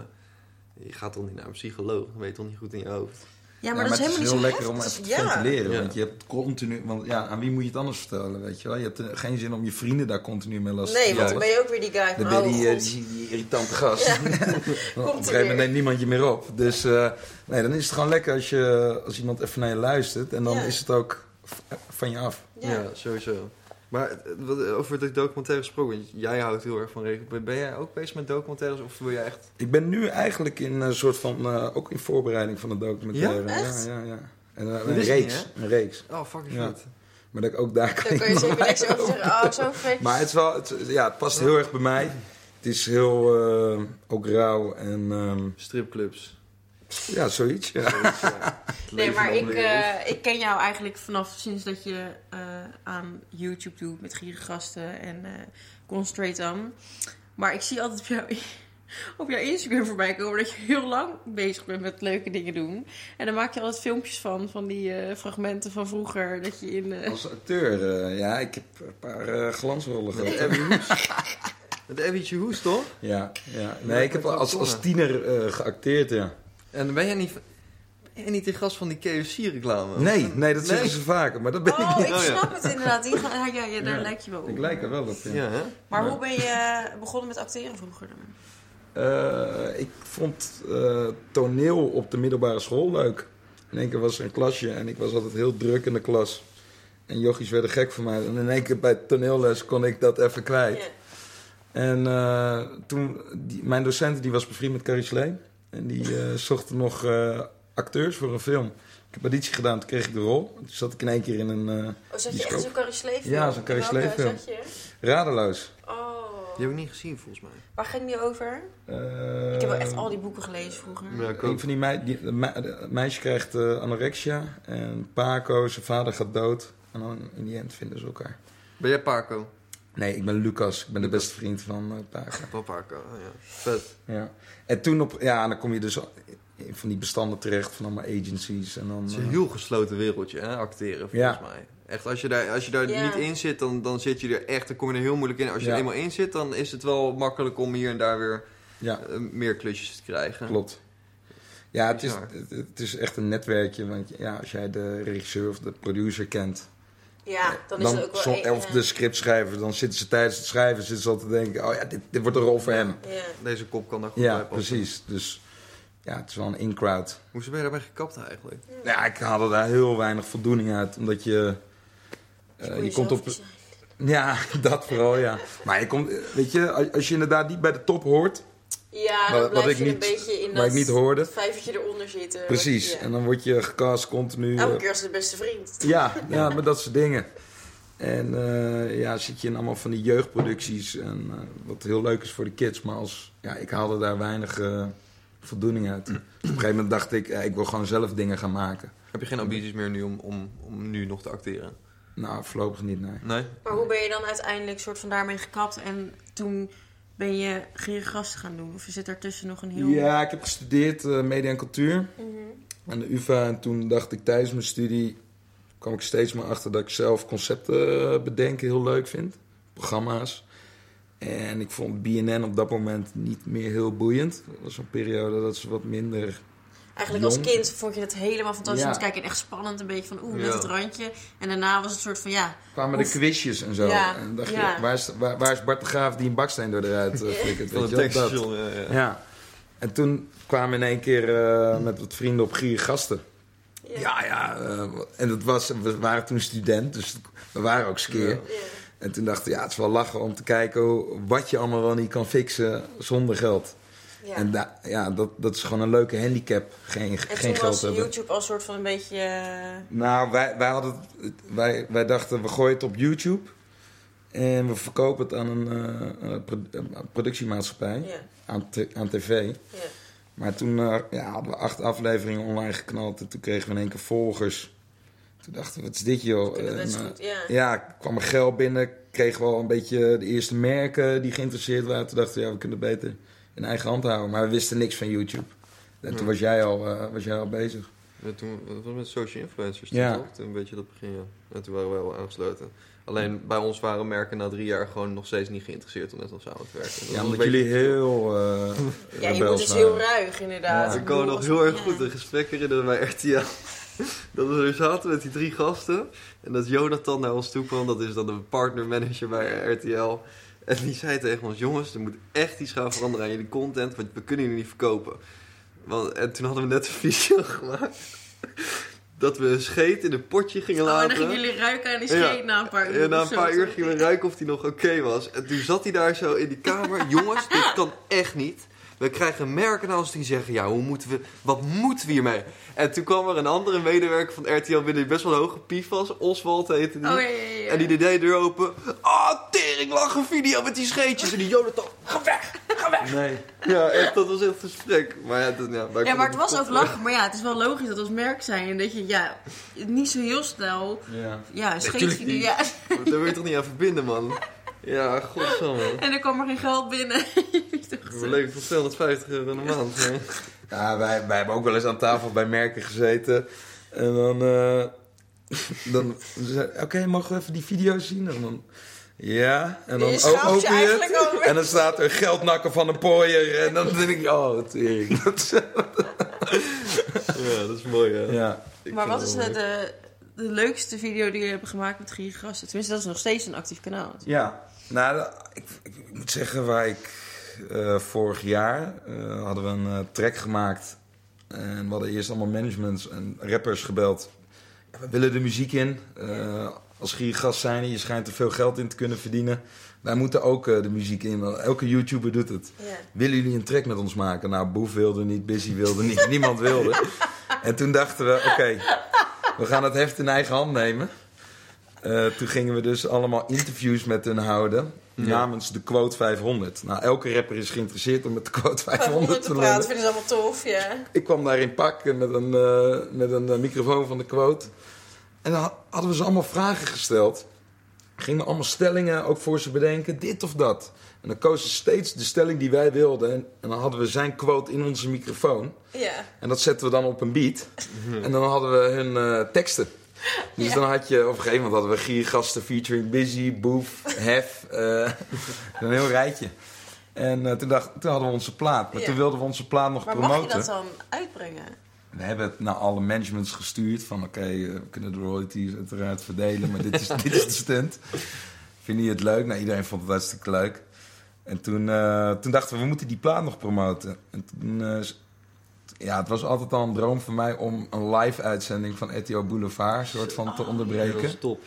je gaat toch niet naar een psycholoog? Dat weet je toch niet goed in je hoofd? Ja, maar Ja, dat is helemaal niet zo heel lekker om even te ventileren. Ja. Want je hebt continu... Want ja, aan wie moet je het anders vertellen, weet je wel? Je hebt eh, geen zin om je vrienden daar continu mee lastig Nee, te want dan ben je ook weer die guy Dan van, ben oh je die, eh, god. die, die irritante gast. Ja. [LAUGHS] [LAUGHS] op een Komt gegeven er moment weer. neemt niemand je meer op. Dus eh, nee, dan is het gewoon lekker als, je, als iemand even naar je luistert. En dan Ja. is het ook van je af. Ja. Ja, sowieso. Maar eh, wat- over de documentaire gesproken, want jij houdt heel erg van regen. Ben jij ook bezig met documentaires of wil jij echt... Ik ben nu eigenlijk in een soort van... eh, ook in voorbereiding van een documentaire. Ja? Echt? Ja, ja, ja. En, eh, een reeks. niet, een reeks. Oh, fucking Ja. vet. Maar dat ik ook daar kan Daar kan je zeker niks over zeggen. Oh, zo fake. Maar het, is wel, het, ja, het past heel erg bij mij. Het is heel eh, ook rauw en ehm, Stripclubs. Ja, zoiets. Ja. Zoiets, ja. [LAUGHS] Het Nee, maar ik, eh, ik ken jou eigenlijk vanaf sinds dat je eh, aan YouTube doet met gierengasten en eh Concentrate On. Maar ik zie altijd op, jou, [LAUGHS] op jouw Instagram voorbij komen dat je heel lang bezig bent met leuke dingen doen. En dan maak je altijd filmpjes van, van die eh, fragmenten van vroeger. Dat je in... eh, Als acteur, eh, ja, ik heb een paar eh, glansrollen gehad. Abby Hoes. [LAUGHS] Met Abby Hoes, toch? Ja, ja. Nee, ik heb als, als tiener eh, geacteerd, ja. En ben jij niet, ben jij niet de gast van die KFC-reclame? Nee, nee, dat zeggen ze vaker, maar dat ben ik Oh, niet. ik Oh, ja. snap het inderdaad. Die ja, ja, daar Ja. lijk je wel op. Ik lijk er wel op, ja. Ja, hè? Maar Ja. hoe ben je begonnen met acteren vroeger dan? Eh, ik vond eh, toneel op de middelbare school leuk. In één keer was er een klasje en ik was altijd heel druk in de klas. En jochies werden gek van mij. En in één keer bij toneelles kon ik dat even kwijt. En eh, toen, die, mijn docent die was bevriend met Carrie Slee. En die eh zochten nog eh, acteurs voor een film. Ik heb auditie gedaan, toen kreeg ik de rol. Toen zat ik in één keer in een eh, Oh, zat je echt zo'n Carrie? Ja, zo'n Carrie film. zat je? radeloos. Oh. Die heb ik niet gezien, volgens mij. Waar ging die over? Eh, Ik heb wel echt al die boeken gelezen vroeger. Ja, ik Een ook. van die, mei die me- meisje krijgt eh, anorexia. En Paco, zijn vader gaat dood. En dan in die end vinden ze elkaar. Ben jij Paco? Nee, ik ben Lucas. Ik ben de beste vriend van eh Paco. Oh, ja. Vet. Ja. En toen op... Ja, dan kom je dus in van die bestanden terecht van allemaal agencies. En dan... Het is een eh, heel gesloten wereldje, hè, acteren, volgens Ja. mij. Echt, als je daar, als je daar niet in zit, dan, dan zit je er echt, dan kom je er heel moeilijk in. Als je Ja. er eenmaal in zit, dan is het wel makkelijk om hier en daar weer ja, eh, meer klusjes te krijgen. klopt. Ja, het is, het is echt een netwerkje. Want ja, als jij de regisseur of de producer kent... Ja, dan is het ook wel... een- of de scriptschrijver, dan zitten ze tijdens het schrijven zitten ze al te denken... Oh ja, dit, dit wordt een rol voor hem. Ja. Deze kop kan daar goed Ja, bij passen. precies. Dus ja, het is wel een in-crowd. Hoezo ben je daarbij gekapt eigenlijk? Ja, ik haalde daar heel weinig voldoening uit. Omdat je... eh, Voor je komt jezelf op... Ja, [LAUGHS] dat vooral, ja. Maar je komt... Weet je, als- als je inderdaad niet bij de top hoort... Ja, dan Wat- blijf wat ik je niet- een beetje in dat ik niet hoorde. vijvertje eronder zitten. Precies. Ja. En dan word je gecast continu... Elke eh, keer als de beste vriend. Ja, [LAUGHS] ja, met dat soort dingen. En eh, ja, zit je in allemaal van die jeugdproducties. En eh, wat heel leuk is voor de kids. Maar als, ja, ik haalde daar weinig voldoening uit. Dus op een gegeven moment dacht ik, eh, ik wil gewoon zelf dingen gaan maken. Heb je geen ambities meer nu om, om, om nu nog te acteren? Nou, voorlopig niet, nee. Nee? Maar hoe ben je dan uiteindelijk soort van daarmee gekapt en toen ben je geen gast gaan doen? Of zit daartussen nog een heel... Ja, ik heb gestudeerd eh, media en cultuur Mhm. aan de UvA. En toen dacht ik tijdens mijn studie, kwam ik steeds meer achter dat ik zelf concepten eh, bedenken heel leuk vind. Programma's. En ik vond BNN op dat moment niet meer heel boeiend. Dat was een periode dat ze wat minder... Eigenlijk als kind vond je het helemaal fantastisch Ja. om te kijken. En echt spannend, een beetje van oeh, met Ja. het randje. En daarna was het soort van ja, kwamen Of- de quizjes en zo. Ja, En dan dacht ja. je, waar is, waar, waar is Bart de Graaf die een baksteen door de ruit uh, flikkert? Van weet je? Dat. ja, ja. Ja. En toen kwamen we in één keer eh, met wat vrienden op gierige gasten. Ja. Ja, ja. eh, en dat was, we waren toen student, dus we waren ook skeer. Ja. En toen dachten we, ja, het is wel lachen om te kijken hoe- wat je allemaal wel niet kan fixen zonder geld. Ja. En da- ja, dat, dat is gewoon een leuke handicap, geen, En geen toen geld was hebben. YouTube als soort van een beetje... eh, Nou, wij, wij, hadden, wij, wij dachten, we gooien het op YouTube. En we verkopen het aan een, een productiemaatschappij, ja, aan, aan tv. ja. Maar toen eh, ja, hadden we acht afleveringen online geknald en toen kregen we in één keer volgers. Toen dachten we, wat is dit joh? En, best goed, ja. ja, kwam er geld binnen, kregen we al een beetje de eerste merken die geïnteresseerd waren. Toen dachten we, ja, we kunnen beter in eigen hand houden. Maar we wisten niks van YouTube. En toen was jij al, eh, was jij al bezig. Ja, toen dat was met social influencers, Ja. toch? Toen een beetje dat begin, ja. En toen waren wij wel aangesloten. Alleen bij ons waren merken na drie jaar gewoon nog steeds niet geïnteresseerd om met ons samen te werken. Dat Ja, omdat beetje- jullie heel eh [LAUGHS] Ja, je moet dus waren. heel ruig, inderdaad. Ja. Ik kan me nog heel erg goed een gesprek herinneren bij RTL. [LAUGHS] Dat we er zaten met die drie gasten. En dat Jonathan naar ons toe kwam. Dat is dan de partnermanager bij RTL. En die zei tegen ons: Jongens, er moet echt iets gaan veranderen aan jullie content. Want we kunnen jullie niet verkopen. Want, en toen hadden we net een video [LAUGHS] gemaakt. Dat we een scheet in een potje gingen Oh, en laten. dan gingen jullie ruiken aan die Ja. scheet na een paar uur. Ja, na een paar uur gingen we ruiken of hij nog oké was. En toen zat hij daar zo in die kamer. Jongens, dit kan echt niet. We krijgen merken naar ons die zeggen: Ja, hoe moeten we, wat moeten we hiermee? En toen kwam er een andere medewerker van RTL binnen die best wel een hoge pief was. Oswald heette die. Oh, ja, ja, ja. En die deed de deur open. Ah, tering, lag een video met die scheetjes. En die Jonathan, ga weg, ga weg. Nee. Ja, echt, dat was echt een gesprek. Maar ja, dat, ja, maar het was ook lachen. Maar ja, het is wel logisch dat we als merk zijn. En dat je, ja, niet zo heel snel... Ja. Ja, een tuurlijk scheetje. niet. Ja. Daar wil je toch niet aan verbinden, man? Ja, godsamme. En er kwam er geen geld binnen. [LAUGHS] We leven voor 250 euro in de maand. hè. Ja, wij, wij hebben ook wel eens aan tafel bij merken gezeten. En dan... eh [LAUGHS] dan zei- Oké, mogen we even die video's zien? En dan... Ja, en dan open je het. En dan staat er geldnakken van een pooier. En dan denk ik, oh, tering. [LAUGHS] Dat is- Ja, dat is mooi, hè? ja. Maar wat is het de, de, de leukste video die jullie hebben gemaakt met Gier Gasten? Tenminste, dat is nog steeds een actief kanaal. Ja, nou, ik, ik moet zeggen waar ik eh, vorig jaar eh, hadden we een eh, track gemaakt. En we hadden eerst allemaal managements en rappers gebeld. Ja, we willen de muziek in. Als giergast zijn, je schijnt er veel geld in te kunnen verdienen. Wij moeten ook de muziek in. Elke YouTuber doet het. Ja. Willen jullie een track met ons maken? Nou, Boef wilde niet, Busy wilde niet, niemand wilde. [LAUGHS] En toen dachten we, oké, we gaan het heft in eigen hand nemen. Eh, toen gingen we dus allemaal interviews met hun houden. Ja. Namens de Quote 500. Nou, elke rapper is geïnteresseerd om met de Quote 500 te te praten lullen. vinden ze allemaal tof, ja. Ik kwam daar in pak met een, eh, met een eh, microfoon van de Quote. En dan hadden we ze allemaal vragen gesteld. Gingen allemaal stellingen ook voor ze bedenken, dit of dat. En dan kozen ze steeds de stelling die wij wilden. En, en dan hadden we zijn quote in onze microfoon. Ja. En dat zetten we dan op een beat. [LAUGHS] En dan hadden we hun eh, teksten. [LAUGHS] Dus Ja. dan had je, op een gegeven moment hadden we giergasten featuring Busy, Boef, Hef. eh, [LAUGHS] een heel rijtje. En eh, toen, dacht, toen hadden we onze plaat. Maar Ja. toen wilden we onze plaat nog Maar mag promoten. je dat dan uitbrengen? We hebben het naar alle managements gestuurd. Van oké, eh, we kunnen de royalties uiteraard verdelen. Maar dit is, [LAUGHS] dit is de stunt. Vind je het leuk? Nou, iedereen vond het hartstikke leuk. En toen, toen dachten we, we moeten die plaat nog promoten. En toen, ja, het was altijd al een droom van mij om een live uitzending van RTO Boulevard soort van te dat onderbreken. is top.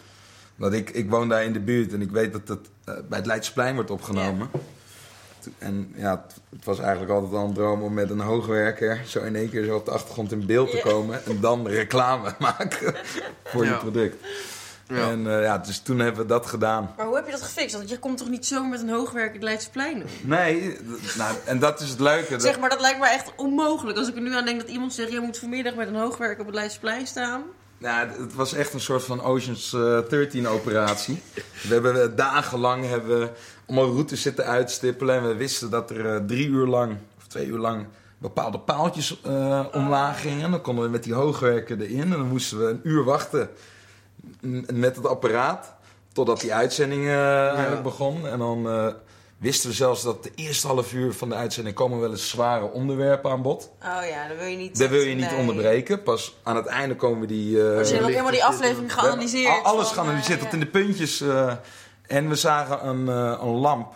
Want ik, ik woon daar in de buurt en ik weet dat het eh, bij het Leidsplein wordt opgenomen. En ja, het, was eigenlijk altijd al een droom om met een hoogwerker zo in één keer zo op de achtergrond in beeld te komen. En dan reclame [LAUGHS] maken voor je Ja. product. Ja. En eh, ja, dus toen hebben we dat gedaan. Maar hoe heb je dat gefixt? Want je komt toch niet zo met een hoogwerk het Leidseplein doen? Nee, nou, en dat is het leuke. dat- Zeg maar, dat lijkt me echt onmogelijk. Als ik er nu aan denk dat iemand zegt... je moet vanmiddag met een hoogwerk op het Leidseplein staan. Nou, het was echt een soort van Oceans eh, 13 operatie. We hebben eh, dagenlang hebben we allemaal routes zitten uitstippelen. En we wisten dat er eh, drie uur lang, of twee uur lang, bepaalde paaltjes eh, omlaag gingen. Dan konden we met die hoogwerken erin. En dan moesten we een uur wachten met het apparaat. Totdat die uitzending eh, eigenlijk begon. En dan eh, wisten we zelfs dat de eerste half uur van de uitzending komen wel eens zware onderwerpen aan bod. Oh ja, dat wil je niet. Daar wil je niet nee. onderbreken. Pas aan het einde komen die... eh, Maar ze hebben ook helemaal die aflevering we geanalyseerd. al- Alles van, geanalyseerd tot in de puntjes. eh, en we zagen een, eh, een lamp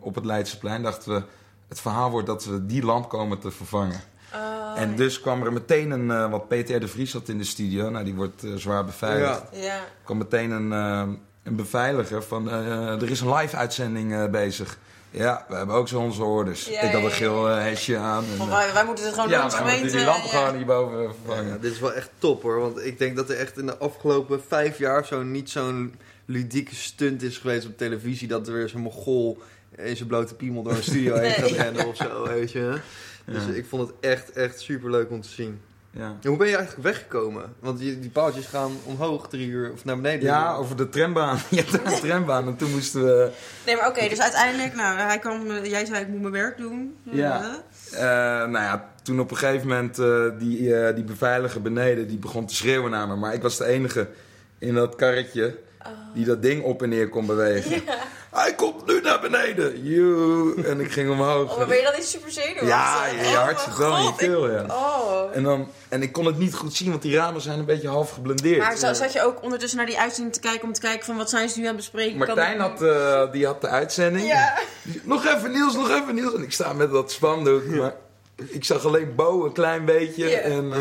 op het Leidseplein. Dachten we, het verhaal wordt dat we die lamp komen te vervangen. Oh, en dus kwam er meteen een, eh, wat Peter de Vries had in de studio. Nou, die wordt eh, zwaar beveiligd. Ja. Ja. kwam meteen een, eh, een beveiliger van, eh, er is een live uitzending eh, bezig. Ja, we hebben ook zo onze orders. Ja, ik had een geel hesje aan. En, wij, wij moeten het gewoon ja, doen gemeente. die lamp gewoon hierboven Ja, vervangen. dit is wel echt top hoor. Want ik denk dat er echt in de afgelopen vijf jaar zo niet zo'n ludieke stunt is geweest op televisie. Dat er weer zo'n mogol in zijn blote piemel door een studio heen gaat rennen of zo, weet je. Dus Ja. ik vond het echt, echt super leuk om te zien. Ja. En hoe ben je eigenlijk weggekomen? Want die, die paaltjes gaan omhoog drie uur of naar beneden. Ja, over de trambaan. [LAUGHS] Je hebt een trambaan en toen moesten we... Nee, maar oké, dus uiteindelijk, nou, hij kwam, eh, jij zei ik moet mijn werk doen. Ja. eh, nou ja, toen op een gegeven moment eh, die, eh, die beveiliger beneden, die begon te schreeuwen naar me. Maar ik was de enige in dat karretje die dat ding op en neer kon bewegen. Hij komt nu naar beneden. Joe. En ik ging omhoog. Oh, maar ben je dan niet super zenuwachtig? Ja, je, je Oh, hart zit wel in je keel, ja. Oh. En, dan, en ik kon het niet goed zien, want die ramen zijn een beetje half geblendeerd. Maar zo- zat je ook ondertussen naar die uitzending te kijken om te kijken van wat zijn ze nu aan het bespreken? Martijn had, eh, die had de uitzending. Ja. Nog even Niels, nog even Niels. En ik sta met dat spandoek. Maar ik zag alleen Bo een klein beetje. Ja. En, eh,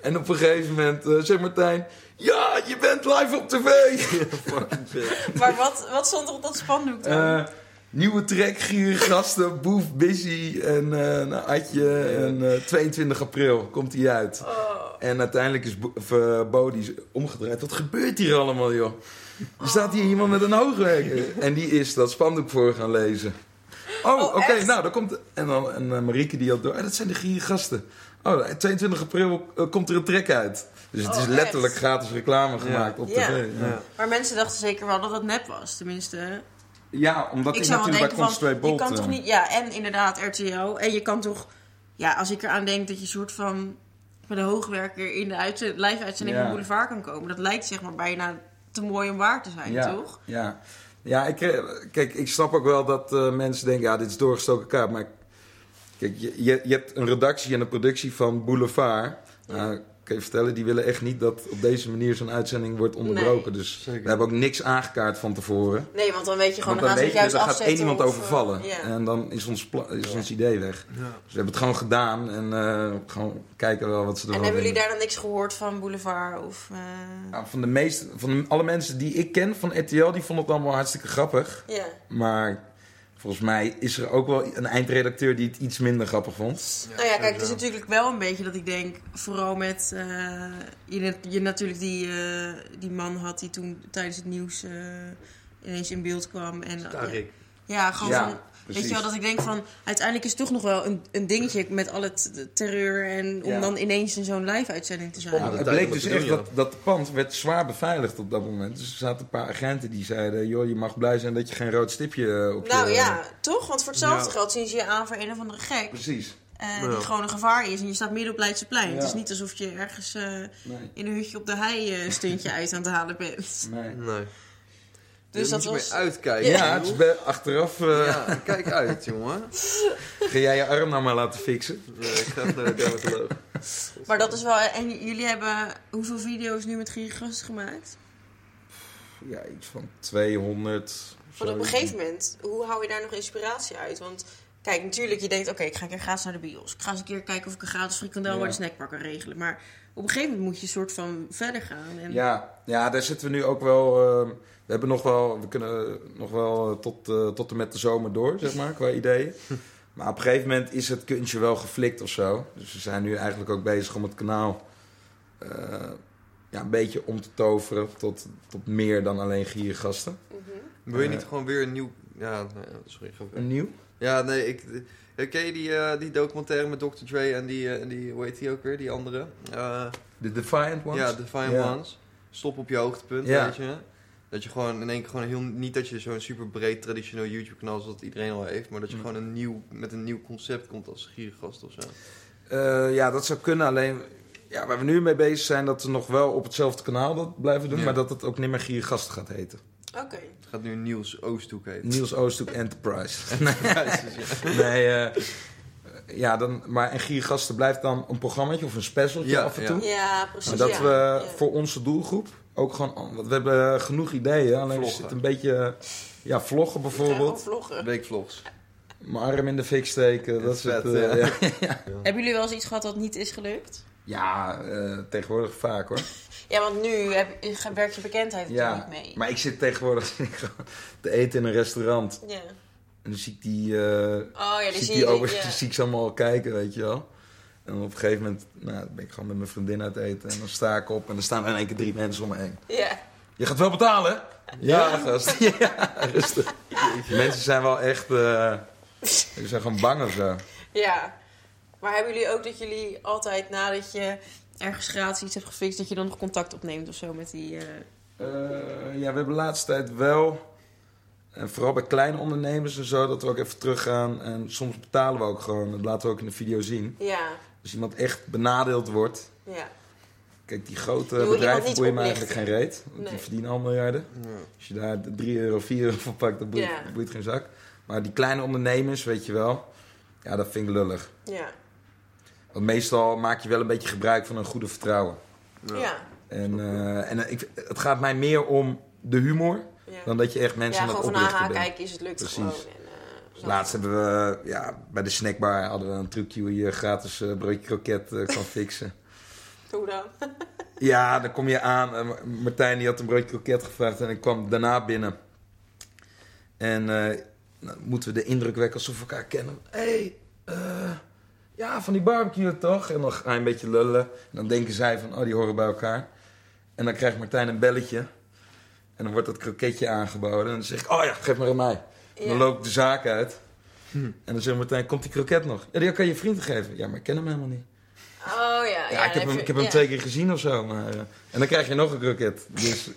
en op een gegeven moment uh, zegt Martijn... Ja, je bent live op tv. [LAUGHS] Fucking vet. [LAUGHS] Maar wat, wat stond er op dat spandoek dan? Eh, nieuwe track, Giergasten, Boef, Busy en eh nou, Adje. En eh, 22 april komt hij uit. oh. En uiteindelijk is Bo, eh, omgedraaid. Wat gebeurt hier allemaal, joh? Er staat hier iemand met een hoogwerker. En die is dat spandoek voor gaan lezen. Oh, Oh, oké, nou, dan komt... En, dan, en eh, Marieke die had door... "Ah, dat zijn de giergasten. Oh, 22 april eh, komt er een track uit. Dus het Oh, is letterlijk echt? gratis reclame gemaakt op tv. Ja, Ja. Maar mensen dachten zeker wel dat het nep was, tenminste. ja omdat ik ik zou wel natuurlijk denken bij van, Bolt... je kan toch eh, niet... Ja, en inderdaad RTL. En je kan toch... Ja, als ik eraan denk dat je soort van... met een hoogwerker in de uitzend- live-uitzending Ja. van Boulevard kan komen. Dat lijkt zeg maar bijna te mooi om waar te zijn, ja, toch? Ja, ja ik, eh, kijk, ik snap ook wel dat eh, mensen denken, ja, dit is doorgestoken kaart. Maar kijk, je, je, je hebt een redactie en een productie van Boulevard. Nou, kan je vertellen, die willen echt niet dat op deze manier zo'n uitzending wordt onderbroken. Dus Zeker. we hebben ook niks aangekaart van tevoren. Nee, want dan weet je gewoon... Want dan dan weet gaan je, juist gaat één iemand eh, overvallen. ja. En dan is ons, is ons idee weg. Ja. Dus we hebben het gewoon gedaan en eh, gewoon kijken wel wat ze ervan En hebben jullie daar dan niks gehoord van Boulevard? Of, eh, Nou, van de meeste, van alle mensen die ik ken van RTL, die vonden het allemaal hartstikke grappig. Ja. Maar volgens mij is er ook wel een eindredacteur die het iets minder grappig vond. Nou ja, kijk, het is natuurlijk wel een beetje dat ik denk, vooral met eh, je, je natuurlijk die, eh, die man had die toen tijdens het nieuws eh, ineens in beeld kwam. En, ja, gewoon Ja, van, weet je wel, dat ik denk van, uiteindelijk is het toch nog wel een, een dingetje met al het terreur en om Ja. dan ineens in zo'n live-uitzending te zijn. Spannend. het bleek dus echt dat, dat pand werd zwaar beveiligd op dat moment. Dus er zaten een paar agenten die zeiden, joh, je mag blij zijn dat je geen rood stipje eh, op je... Nou ja, toch? Want voor hetzelfde Ja. geld zien ze je aan voor een of andere gek. Precies. eh, Ja. Die gewoon een gevaar is en je staat midden op Leidseplein. Ja. Het is niet alsof je ergens eh, Nee. in een hutje op de hei eh, een stuntje uit aan het halen bent. Nee. Nee. Dus Daar dat moet was... mee uitkijken. Ja, het is bij- achteraf eh, Ja, kijk uit, jongen. [LAUGHS] ga jij je arm nou maar laten fixen. Nee, ik ga naar de dermatoloog. Maar dat is wel... En jullie hebben hoeveel video's nu met Giergast gemaakt? Ja, iets van 200. of Want op een gegeven moment, hoe hou je daar nog inspiratie uit? Want kijk, natuurlijk, je denkt, oké, ik ga een keer gratis naar de bios. Ik ga eens een keer kijken of ik een gratis frikandel Ja. bij de snackbar kan regelen. Maar op een gegeven moment moet je een soort van verder gaan. En... Ja, ja, daar zitten we nu ook wel. eh, we hebben nog wel, we kunnen nog wel eh, tot, eh, tot en met de zomer door, zeg maar, qua ideeën. [LAUGHS] Maar op een gegeven moment is het kuntje wel geflikt of zo. Dus we zijn nu eigenlijk ook bezig om het kanaal eh, ja, een beetje om te toveren tot, tot meer dan alleen giergasten. Mhm. Wil je Eh. niet gewoon weer een nieuw... Ja, nee, sorry. Een nieuw? Ja, nee, ik... eh, Ken je die, eh, die documentaire met Dr. Dre en die, eh, en die, hoe heet die ook weer, die andere? Eh, De Defiant Ones? Ja, de Fine Ja. Ones. Stop op je hoogtepunt, weet je. Dat je gewoon in één keer gewoon heel... Niet dat je zo'n super breed traditioneel YouTube kanaal zoals dat iedereen al heeft. Maar dat je Mm. gewoon een nieuw, met een nieuw concept komt als giergast of zo. Eh, ja, dat zou kunnen. Alleen ja, waar we nu mee bezig zijn, dat we nog wel op hetzelfde kanaal dat blijven doen. Ja. Maar dat het ook niet meer Giergast gaat heten. Oké. Het gaat nu Niels Oosthoek heten. Niels Oosthoek Enterprise. [LAUGHS] Enterprise, ja. [LAUGHS] nee, eh, ja, dan, maar en Giergasten blijft dan een programmaatje of een specialtje Ja, af en ja. toe. Ja, precies. Maar dat ja. we Ja. voor onze doelgroep ook gewoon... Want we hebben genoeg ideeën. Alleen zitten een beetje... Ja, vloggen bijvoorbeeld. vloggen. Weekvlogs. Mijn arm in de fik steken. Dat Dat is het, vet, eh, [LAUGHS] ja. ja. Hebben jullie wel eens iets gehad dat niet is gelukt? Ja, eh, tegenwoordig vaak hoor. [LAUGHS] Ja, want nu heb, werkt je bekendheid Ja, natuurlijk mee. maar ik zit tegenwoordig [LAUGHS] gewoon te eten in een restaurant. Ja. En dan zie ik die, eh Oh ja, die zie die, je. over, ja. die zie ik ze allemaal kijken, weet je wel. En op een gegeven moment nou, ben ik gewoon met mijn vriendin uit eten. En dan sta ik op en dan staan er in één keer drie mensen om me heen. Ja. Je gaat wel betalen? Ja, gast. [LAUGHS] Ja, rustig. Mensen zijn wel echt... eh ze zijn gewoon bang of zo. ja. Maar hebben jullie ook dat jullie altijd nadat je ergens gratis iets hebt gefixt, dat je dan nog contact opneemt of zo met die... eh, Eh, ja, we hebben de laatste tijd wel... En vooral bij kleine ondernemers en zo, dat we ook even teruggaan. En soms betalen we ook gewoon. Dat laten we ook in de video zien. Ja, Als iemand echt benadeeld wordt. ja. Kijk, die grote Je bedrijven boeien me eigenlijk geen reet. Want Nee. die verdienen al miljarden. Ja. Als je daar 3 euro, 4 euro voor pakt, dan boeit, Ja. boeit geen zak. Maar die kleine ondernemers, weet je wel. Ja, dat vind ik lullig. Ja. Want meestal maak je wel een beetje gebruik van een goede vertrouwen. Ja. Ja. En, eh, en eh, ik, het gaat mij meer om de humor. Ja. Dan dat je echt mensen ja, aan het gewoon van aha, kijk, is het lukt Precies. gewoon. Laatst hebben we, ja, bij de snackbar hadden we een trucje hoe je gratis eh, broodje kroket eh, kan [LAUGHS] fixen. Hoe dan? [LAUGHS] Ja, dan kom je aan. Martijn die had een broodje kroket gevraagd en ik kwam daarna binnen. En eh, nou, moeten we de indruk wekken alsof we elkaar kennen. Hé, hey, ja, van die barbecue toch? En dan ga je een beetje lullen. En dan denken zij van, oh, die horen bij elkaar. En dan krijgt Martijn een belletje. En dan wordt dat kroketje aangeboden. En dan zeg ik, oh ja, geef maar aan mij. Dan loop ik de zaak uit. En dan zegt Martijn, komt die kroket nog? Ja, die kan je vriend geven. Ja, maar ik ken hem helemaal niet. Oh ja. Ja, ja, ik heb hem, ik heb hem twee keer gezien of zo. Maar, eh, en dan krijg je nog een kroket. Dus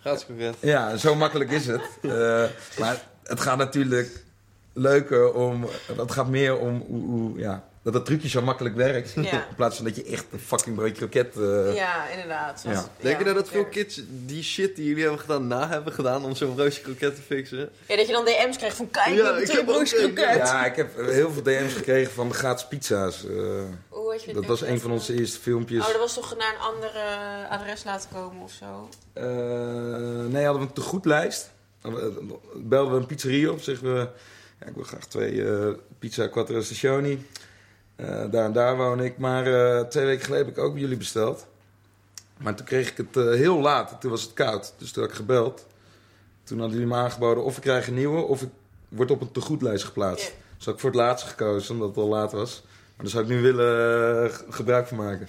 Gratis kroket. ja, zo makkelijk is het. [LAUGHS] Eh, maar het gaat natuurlijk leuker om... Het gaat meer om hoe, hoe- ja, dat het trucje zo makkelijk werkt. Ja. In plaats van dat je echt een fucking broodje kroket... eh, Ja, inderdaad. Ja. Denk je nou dat veel kids die shit die jullie hebben gedaan na hebben gedaan om zo'n broodje kroket te fixen? Ja, dat je dan DM's krijgt van kijk, Ja, ik heb een- kroket. Ja, ik heb heel veel DM's gekregen van de gratis pizza's. Eh, Hoe had je dat was een van onze eerste filmpjes. Oh, dat was toch naar een ander eh, adres laten komen of zo? Eh, nee, hadden we een tegoedlijst. Belden we een pizzeria op. Zeggen we, ja, ik wil graag twee eh, pizza quattro stationi. Eh, daar en daar woon ik. Maar eh, twee weken geleden heb ik ook bij jullie besteld. Maar toen kreeg ik het eh, heel laat. Toen was het koud. Dus toen had ik gebeld. Toen hadden jullie me aangeboden of ik krijg een nieuwe... of ik word op een tegoedlijst geplaatst. Dus had ik voor het laatste gekozen, omdat het al laat was. Maar daar zou ik nu willen gebruik van maken.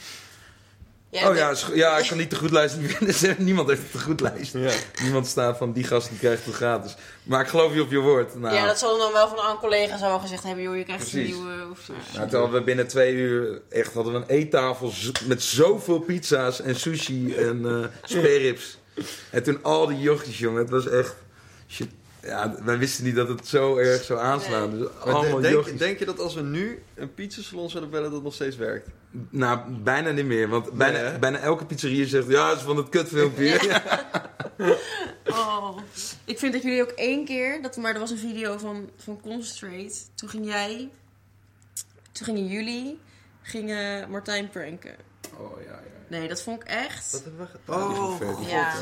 Ja, oh ja, ja, ik kan niet de goedlijst niet vinden. [LAUGHS] Niemand heeft de goedlijst. Ja. Niemand staat van die gast die krijgt het gratis. Maar ik geloof je op je woord. Nou, Ja, dat zal dan wel van een collega zou wel gezegd hebben, joh, je krijgt Precies. een nieuwe. Of, eh, nou, terwijl we binnen twee uur echt hadden we een eettafel met zoveel pizza's en sushi en eh [LAUGHS] sperrips. En toen al die jochies, jongen, het was echt... Shit. Ja, wij wisten niet dat het zo erg zou aanslaan. Dus allemaal denk, denk je dat als we nu een pizzasalon zouden bellen, dat het nog steeds werkt? Nou, bijna niet meer. Want bijna, hè? bijna elke pizzeria zegt... Ja, dat is van het kutfilmpje. [LAUGHS] Oh. Ik vind dat jullie ook één keer, dat, maar er was een video van, van Concentrate. Toen ging jij, toen gingen jullie, gingen Martijn pranken. Oh, ja, ja. Nee, dat vond ik echt. Wat hebben we ge- Ja, die is wel Oh, vet. god. Ja.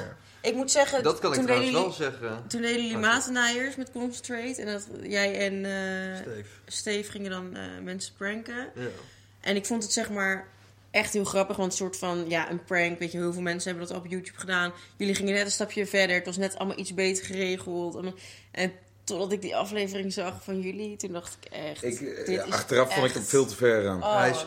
Ik moet zeggen, Dat kan ik toen, trouwens deden wel jullie, zeggen. toen deden jullie Oké. matenaaiers met Concentrate. En dat jij en eh Steve. Steve gingen dan eh, mensen pranken. Ja. En ik vond het zeg maar echt heel grappig. Want een soort van, ja, een prank. Weet je, heel veel mensen hebben dat op YouTube gedaan. Jullie gingen net een stapje verder. Het was net allemaal iets beter geregeld. En, en totdat ik die aflevering zag van jullie, toen dacht ik echt... Ik, eh, dit ja, is achteraf vond ik hem veel te ver gaan. Oh, Hij is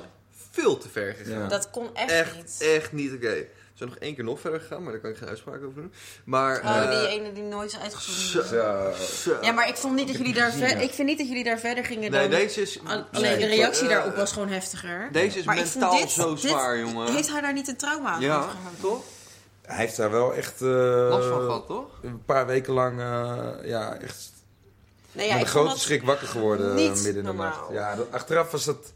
veel te ver gegaan. Ja. Dat kon echt, Echt, niet. echt niet oké. Zijn nog één keer nog verder gegaan, maar daar kan ik geen uitspraak over doen. Maar, Oh, eh, die ene die nooit is uitgezonden. zo- Zo. zo. Ja, maar ik vond niet dat jullie daar ver-. Ik vind niet dat jullie daar verder gingen Nee, dan... deze is... Alleen de reactie eh, daarop was gewoon heftiger. Deze is Maar mentaal dit- zo dit- zwaar, jongen. Heeft hij daar niet een trauma aan Ja, toch? Hij heeft daar wel echt... eh, Last van gehad, toch? Een paar weken lang, eh, ja, echt Nee, ja, met een grote schrik wakker geworden eh, midden in de nacht. Ja, achteraf was dat...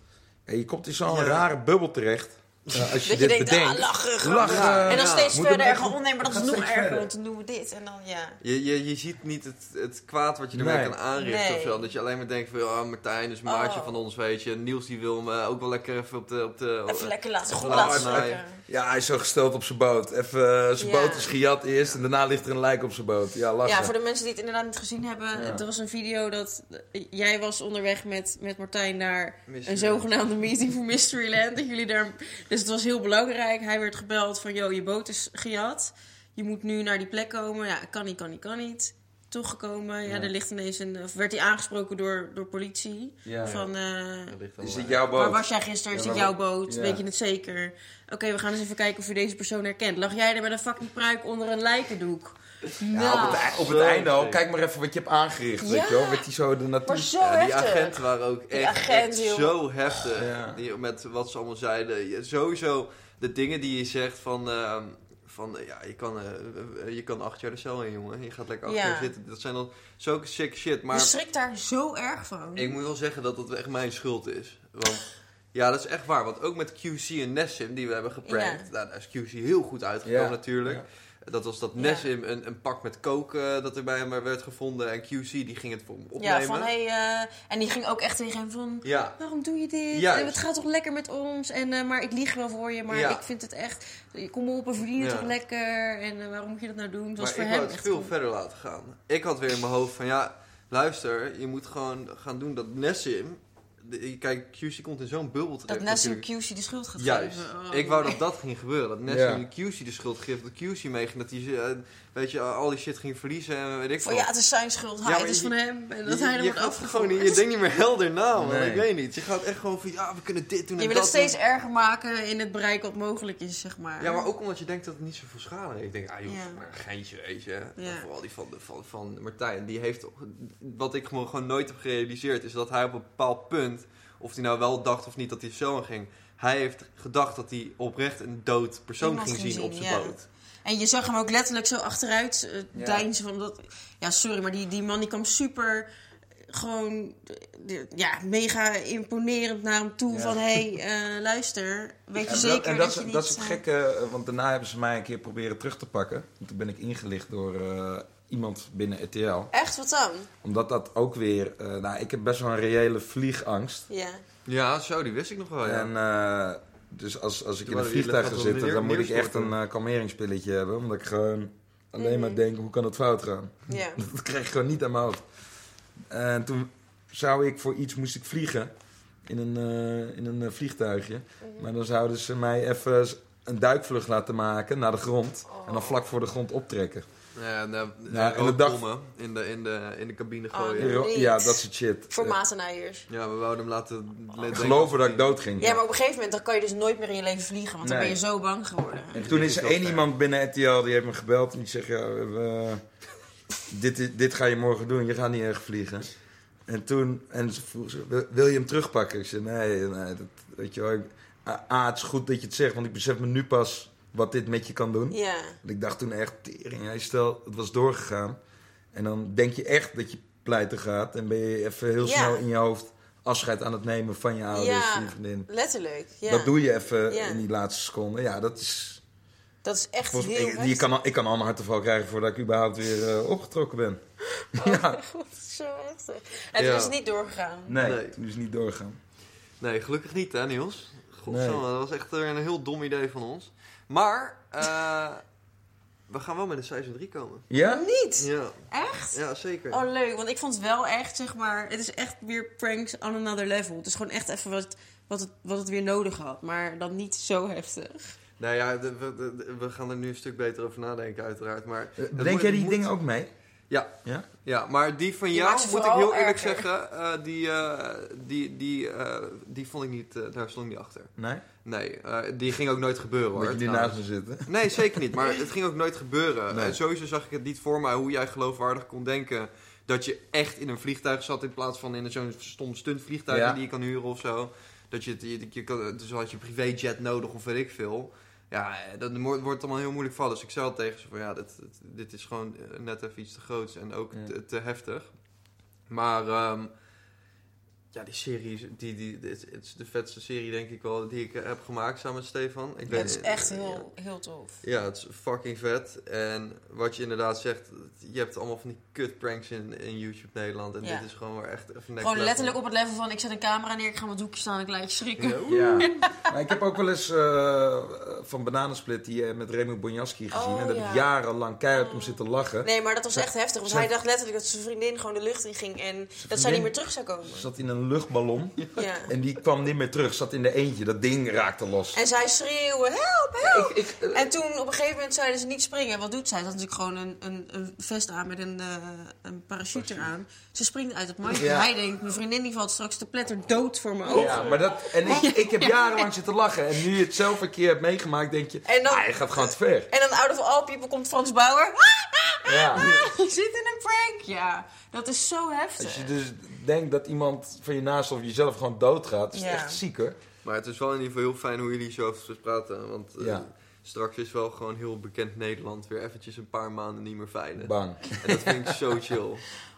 ja, je komt in zo'n Ja. rare bubbel terecht. Als je Dat je denkt, bedenkt. ah, lachen, grap. Lachen. Ja, En dan ja. steeds Moet verder Oh nee, maar dat is nog erger, verder. want dan doen we dit. En dan, ja. Je, je, je ziet niet het, het kwaad wat je ermee Nee. kan aanrichten Nee. of zo. Dat je alleen maar denkt van, ja, Martijn is maatje Oh. van ons, weet je. Niels die wil me ook wel lekker even op de... Op de Even lekker laten, goed laten. Ja, hij is zo gesteld op zijn boot. Even, eh, zijn Ja. boot is gejat eerst en daarna ligt er een lijk op zijn boot. Ja, lachen. Ja, voor de mensen die het inderdaad niet gezien hebben. Ja. Er was een video dat eh, jij was onderweg met, met Martijn naar Mystery een zogenaamde meeting voor Mysteryland. Dat jullie daar, dus het was heel belangrijk. Hij werd gebeld van, yo, je boot is gejat. Je moet nu naar die plek komen. Ja, kan niet, kan niet, kan niet. Toch gekomen. Ja, Ja. er ligt ineens een... Of werd hij aangesproken door, door politie. Ja. Van, eh, Is dit jouw boot? Waar was jij gisteren? Is dit jouw boot? ja. Weet je het zeker? Oké, we gaan eens even kijken of je deze persoon herkent. Lag jij er met een fucking pruik onder een lijkendoek? Ja, Nou, op het, ei- op het einde al, kijk maar even wat je hebt aangericht. Weet Ja. je wel? Werd hij zo de natuur... maar zo Ja, die agenten waren ook echt, agent, echt zo heftig. Ja. Die, met wat ze allemaal zeiden. Sowieso de dingen die je zegt van... ehm, van eh, ja, je kan, eh, eh, je kan acht jaar de cel in, jongen. Je gaat lekker acht Ja. jaar zitten. Dat zijn dan zulke sick shit. Maar Je schrikt daar zo erg van. ik moet wel zeggen dat dat echt mijn schuld is. Want ja, dat is echt waar. Want ook met QC en Nessim, die we hebben geprankt. Ja. Nou, daar is QC heel goed uitgekomen Ja. natuurlijk. Dat was dat Ja. Nessim een, een pak met coke eh, dat er bij hem werd gevonden. En QC die ging het voor hem opnemen. ja, van hey, eh, en die ging ook echt tegen hem van. Ja. Waarom doe je dit? Juist. En Het gaat toch lekker met ons? En, eh, maar ik lieg wel voor je, maar Ja. ik vind het echt. Kom op, we verdienen Ja. toch lekker? En eh, waarom moet je dat nou doen? Het was Maar voor ik hem wou het veel goed. verder laten gaan. Ik had weer in mijn hoofd van ja, luister, je moet gewoon gaan doen dat Nessim. De- Kijk, QC komt in zo'n bubbel terecht. Dat Nassim. QC de schuld gaat Juist. geven. Oh. Ik wou dat dat ging gebeuren. Dat Nessim Ja. QC de schuld geeft. Dat QC meeging. Dat hij eh, weet je, al die shit ging verliezen en weet ik Van veel. ja, het is zijn schuld. Ja, Hij, het is je- van hem. En dat je, hij er wordt afgevoerd. je denkt niet meer helder na, man. Nee. Ik weet niet. Je gaat echt gewoon van ja, we kunnen dit doen en Je wil het steeds doen. erger maken in het bereik wat mogelijk is, zeg maar. Ja, maar ook omdat je denkt dat het niet zoveel schade heeft. Ik denk, ah joh, Ja. maar een geintje, weet je. Ja. Vooral die van, van, van Martijn. Die heeft, wat ik gewoon, gewoon nooit heb gerealiseerd, is dat hij op een bepaald punt, of hij nou wel dacht of niet dat hij zo ging, hij heeft gedacht dat hij oprecht een dood persoon ging ging zien op zijn ja. boot. En je zag hem ook letterlijk zo achteruit Ja. deinzen van dat... Ja, sorry, maar die, die man die kwam super... eh, Gewoon, eh, ja, mega imponerend naar hem toe Ja. van... Hé, hey, luister, weet je En zeker dat, en dat, dat, je niet... dat is het gekke, want daarna hebben ze mij een keer proberen terug te pakken. En toen ben ik ingelicht door eh, iemand binnen RTL. Echt, wat dan? Omdat dat ook weer, eh, nou ik heb best wel een reële vliegangst. Ja. Ja, zo, die wist ik nog wel, ja. En eh, dus als, als ik Toen in een vliegtuig ga zitten, dan moet ik echt een eh, kalmeringspilletje hebben. Omdat ik gewoon alleen maar Mhm. denk, hoe kan het fout gaan? Ja. [LAUGHS] Dat krijg ik gewoon niet aan mijn hoofd. En toen zou ik voor iets, moest ik vliegen. In een, eh, in een vliegtuigje. Mhm. Maar dan zouden ze mij even een duikvlucht laten maken naar de grond. Oh. En dan vlak voor de grond optrekken. Ja, en, eh, en de dag- in de, in, de, in de cabine Oh, gooien. Ja, dat soort shit. Voor Eh, matenijers. Ja, we wouden hem laten... denken Geloven dat ik dood ging. Ja, maar op een gegeven moment dan kan je dus nooit meer in je leven vliegen. Want dan ben je zo bang geworden. En toen is er één iemand binnen RTL die heeft me gebeld en die zegt: ja, we, dit, is- dit ga je morgen doen, je gaat niet erg vliegen. En toen, en ze vroeg ze, wil, je hem terugpakken? Ik zei: nee, nee dat, weet je wel. ik- A, A, het is goed dat je het zegt, want ik besef me nu pas wat dit met je kan doen. Ja. Want ik dacht toen echt: tering, stel, het was doorgegaan. En dan denk je echt dat je pleiten gaat en ben je even heel Ja. snel in je hoofd afscheid aan het nemen van je ouders, Ja. je vriendin. Letterlijk. Ja. Dat doe je even Ja. in die laatste seconde. Ja, dat is. Dat is echt Volgens, heel ik, je kan, al- ik kan al harteval krijgen voordat ik überhaupt weer eh, opgetrokken ben. [LAUGHS] ja. [LAUGHS] God, zo heftig. En Ja. toen is het niet doorgegaan. Nee, Nee. toen is het niet doorgaan. Nee, gelukkig niet, hè, Niels? Nee. Godsamme, dat was echt weer een heel dom idee van ons. Maar, eh, we gaan wel met een seizoen 3 komen. Ja? Niet? Ja, Echt? ja zeker. Oh, leuk. Want ik vond het wel echt, zeg maar... Het is echt weer pranks on another level. Het is gewoon echt even wat, wat, het, wat het weer nodig had. Maar dan niet zo heftig. Nou ja, de- we, de- we gaan er nu een stuk beter over nadenken, uiteraard. Maar Eh, moet- jij die moet- dingen ook mee? Ja. Ja? Ja, maar die van Die jou, moet ik heel eerlijk erger. zeggen, eh, die, eh, die, die, eh, die vond ik niet, daar stond ik niet achter. Nee? Nee, eh, die ging ook nooit gebeuren hoor. Moet je die naast me zitten? Nee, zeker niet. Maar het ging ook nooit gebeuren. Nee. En sowieso zag ik het niet voor mij hoe jij geloofwaardig kon denken dat je echt in een vliegtuig zat in plaats van in zo'n stom stuntvliegtuig Ja. die je kan huren of zo. Dat je, je, je kan, dus had je privéjet nodig of weet ik veel. Ja, eh, dat wordt allemaal heel moeilijk vallen. Dus ik zei al tegen ze van ja, dit, dit, is gewoon eh, net even iets te groots en ook Ja. te, te heftig. Maar ehm, ja, die serie, is- die, die, dit is- het is de vetste serie denk ik wel die ik eh, heb gemaakt samen met Stefan. Ik Ja, het is echt ja. heel, heel tof. Ja, het is fucking vet. En wat je inderdaad zegt, je hebt allemaal van die kut pranks in, in YouTube Nederland. En Ja. dit is gewoon weer echt Gewoon level. letterlijk op het level van ik zet een camera neer, ik ga mijn doekje staan en gelijk schrikken. Ja. [LAUGHS] Ja. maar ik heb ook wel eens eh, van Bananensplit die eh, met Remy Bonjaski gezien. Oh, en daar heb ik jarenlang keihard om zitten lachen. Nee, maar dat was echt heftig. Want hij dacht letterlijk dat zijn vriendin gewoon de lucht in ging en dat zij niet meer terug zou komen. Zat in een luchtballon Ja. en die kwam niet meer terug. Zat in de eentje. Dat ding raakte los. En zij schreeuwen, help, help! Ik, ik, eh, En toen op een gegeven moment zeiden ze niet springen. Wat doet zij? Ze had natuurlijk gewoon een, een, een vest aan met een, eh, een parachute eraan. Ze springt uit het mandje. Ja. Hij denkt, mijn vriendin die valt straks te pletter dood voor mijn ogen. ja, maar dat, en ik, [LAUGHS] ik heb jarenlang zitten lachen. En nu je het zelf een keer hebt meegemaakt, denk je... En dan- ah, je gaat gewoon te ver. En dan out of all people komt Frans Bauer. [LAUGHS] Ja. Je zit in een prank. Ja, dat is zo heftig. Als je dus denkt dat iemand van je naast of jezelf gewoon doodgaat, is het Ja. echt ziek hoor. Maar het is wel in ieder geval heel fijn hoe jullie zo over praten. Want eh, Ja. straks is wel gewoon heel bekend Nederland weer eventjes een paar maanden niet meer veilig. Bang. En dat vind ik zo [LAUGHS] chill.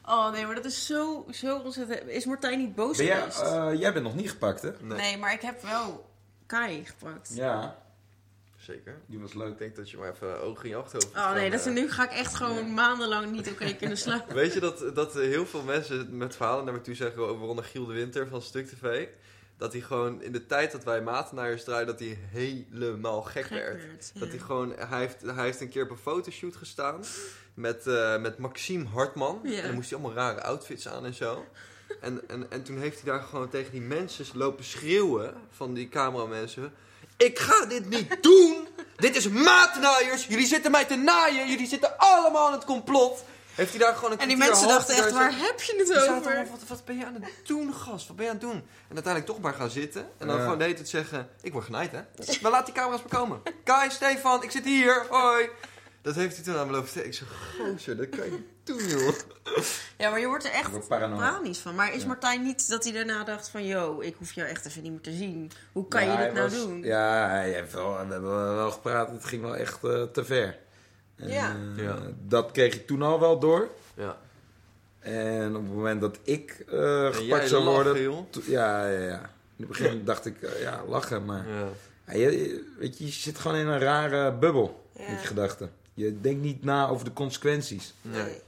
Oh nee, maar dat is zo, zo ontzettend... Is Martijn niet boos Ben jij, geweest? eh, jij bent nog niet gepakt hè? Nee, Nee, maar ik heb wel Kai gepakt. Ja, zeker. die was Ik leuk. denk dat je maar even ogen in je achterhoofd Oh nee, dat, eh. nu ga ik echt gewoon maandenlang niet oké kunnen slapen. [LAUGHS] Weet je dat, dat heel veel mensen met verhalen naar me toe zeggen over onder Giel de Winter van Stuk TV... Dat hij gewoon in de tijd dat wij Matenaars draaiden, dat hij helemaal gek, Gek werd. werd, ja. Dat hij gewoon, hij heeft, hij heeft een keer op een fotoshoot gestaan met, eh, met Maxime Hartman. Ja. En dan moest hij allemaal rare outfits aan en zo. En, en, en toen heeft hij daar gewoon tegen die mensen lopen schreeuwen, van die cameramensen. Ik ga dit niet doen! Dit is matenaaiers! Jullie zitten mij te naaien! Jullie zitten allemaal in het complot! Heeft hij daar gewoon een En die mensen dachten echt, waar heb je het over? allemaal, wat, wat ben je aan het doen, gast? Wat ben je aan het doen? En uiteindelijk toch maar gaan zitten. En dan Ja. gewoon de hele tijd zeggen, ik word genaaid, hè? Maar laat die camera's maar komen. Kai, Stefan, ik zit hier. Hoi. Dat heeft hij toen aan me lopen. Ik zeg, gozer, dat kan je niet doen, joh. Ja, maar je wordt er echt panisch van. Maar is Ja. Martijn niet dat hij daarna dacht van... Yo, ik hoef jou echt even niet meer te zien. Hoe kan Ja, je dit nou was- doen? Ja, hij heeft wel, we hebben wel gepraat. Het ging wel echt eh, te ver. En, Ja. eh, Ja. Dat kreeg ik toen al wel door. Ja. En op het moment dat ik eh, En gepakt zou worden... joh. Ja, ja, ja. In het begin dacht ik, eh, ja, lachen. Maar Ja. ja, je, weet je, je zit gewoon in een rare bubbel Ja. met je gedachten. Je denkt niet na over de consequenties. Nee.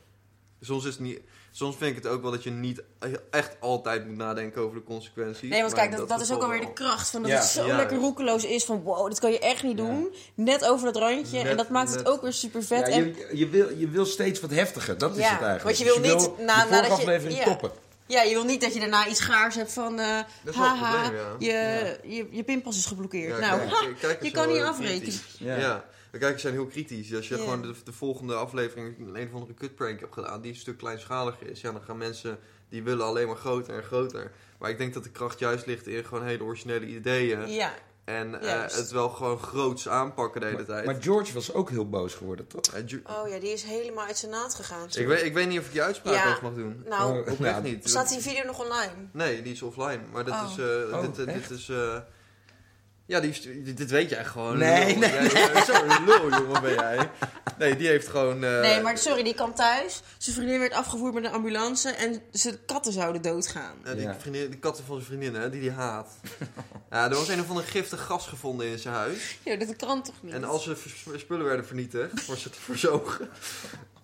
Soms is het niet... Soms vind ik het ook wel dat je niet echt altijd moet nadenken over de consequenties. Nee, want Maar kijk, dat, dat is ook alweer de kracht van dat Ja. het zo Ja, lekker roekeloos is van wow, dit kan je echt niet Ja. doen. Net over dat randje en dat maakt het ook weer super vet. Ja, en, je, je, wil, je wil steeds wat heftiger, dat is het eigenlijk. want je Dus wil niet na- nadat je- ja. toppen. ja, je wil niet dat je daarna iets gaars hebt van eh Dat haha, probleem, ja. je, je, je pinpas is geblokkeerd. Ja, nou, kijk- ha, kijk- kijkers je kan niet afrekenen. Ja. De kijkers zijn heel kritisch. Als je gewoon de, de volgende aflevering een of andere kutprank hebt gedaan die een stuk kleinschaliger is, ja, dan gaan mensen die willen alleen maar groter en groter. Maar ik denk dat de kracht juist ligt in gewoon hele originele ideeën. Ja, En eh, het wel gewoon groots aanpakken de hele Maar, tijd. maar George was ook heel boos geworden, toch? Oh ja, die is helemaal uit zijn naad gegaan. ik, weet, ik weet niet of ik die uitspraak Ja. nog mag doen. Nou, Oh, Oprecht [LAUGHS] nou, niet. staat die video nog online? Nee, die is offline. Maar dit Oh. is... eh, Oh, dit, eh, dit is eh, ja, die dit, weet jij gewoon. Nee, Lul. nee, Zo'n lul, jongen, ben jij. Nee, die heeft gewoon... eh, nee, maar sorry, die kwam thuis. Zijn vriendin werd afgevoerd met een ambulance en zijn katten zouden doodgaan. Ja, die, vriendin, die katten van zijn vriendin, hè, die die haat. [LAUGHS] ja, er was een of ander giftig gas gevonden in zijn huis. Ja, dat kan toch niet? En als ze spullen werden vernietigd, was [LAUGHS] het verzogen.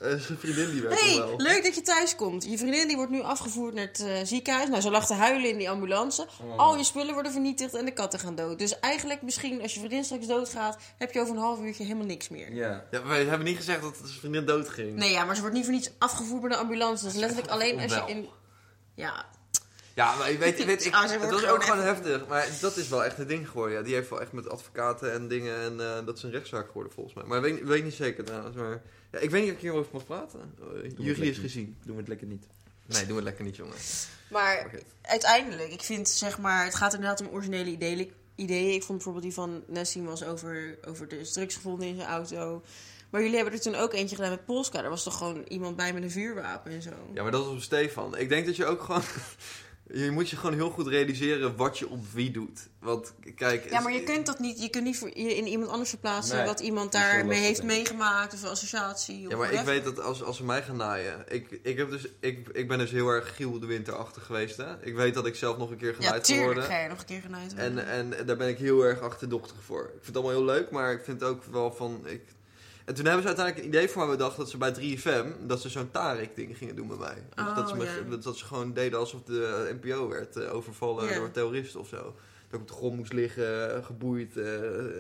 Eh, zijn vriendin die werd hey, wel. leuk dat je thuis komt. Je vriendin die wordt nu afgevoerd naar het eh, ziekenhuis. Nou, ze lag te huilen in die ambulance. Oh. Al je spullen worden vernietigd en de katten gaan dood. Dus eigenlijk misschien als je vriendin straks doodgaat, heb je over een half uurtje helemaal niks meer. Ja. Ja, wij hebben niet gezegd dat zijn vriendin dood ging. Nee, ja, maar ze wordt niet voor niets afgevoerd met een ambulance. Is letterlijk [LAUGHS] alleen als je in... Ja, Ja, maar je weet, je weet ik, Ah, het was ook gewoon heftig. Maar dat is wel echt een ding geworden. Ja, die heeft wel echt met advocaten en dingen. En eh, dat is een rechtszaak geworden volgens mij. Maar weet, weet ik niet zeker trouwens. Maar ja, ik weet niet of ik hierover mag praten. Uh, juridisch lekker. gezien. Doen we het lekker niet. Nee, doe het lekker niet, jongen. Maar uiteindelijk, ik vind zeg maar, het gaat inderdaad om originele ideeën. ideeën. Ik vond bijvoorbeeld die van Nessim was over, over de drugs gevonden in zijn auto. Maar jullie hebben er toen ook eentje gedaan met Polska. Daar was toch gewoon iemand bij met een vuurwapen en zo. Ja, maar dat was op Stefan. Ik denk dat je ook gewoon... je moet je gewoon heel goed realiseren wat je op wie doet. Want kijk... Ja, maar je kunt dat niet. Je kunt niet in iemand anders verplaatsen Nee, wat iemand daarmee heeft meegemaakt of een associatie. Of Ja, maar ik weet dat als, als ze mij gaan naaien... Ik, ik, heb dus, ik, ik ben dus heel erg Giel de Winterachtig geweest, hè. Ik weet dat ik zelf nog een keer Ja, genaaid tuurlijk worden. ga je nog een keer genaaid worden. En, en daar ben ik heel erg achterdochtig voor. Ik vind het allemaal heel leuk, maar ik vind ook wel van... Ik... En toen hebben ze uiteindelijk een idee voor mij bedacht dat ze bij 3FM... dat ze zo'n Tarek-ding gingen doen bij mij. Dus Oh, dat, ze me, ja. dat, ze gewoon deden alsof de NPO werd eh, overvallen door terroristen of zo. Dat ik op de grond moest liggen, eh, geboeid, eh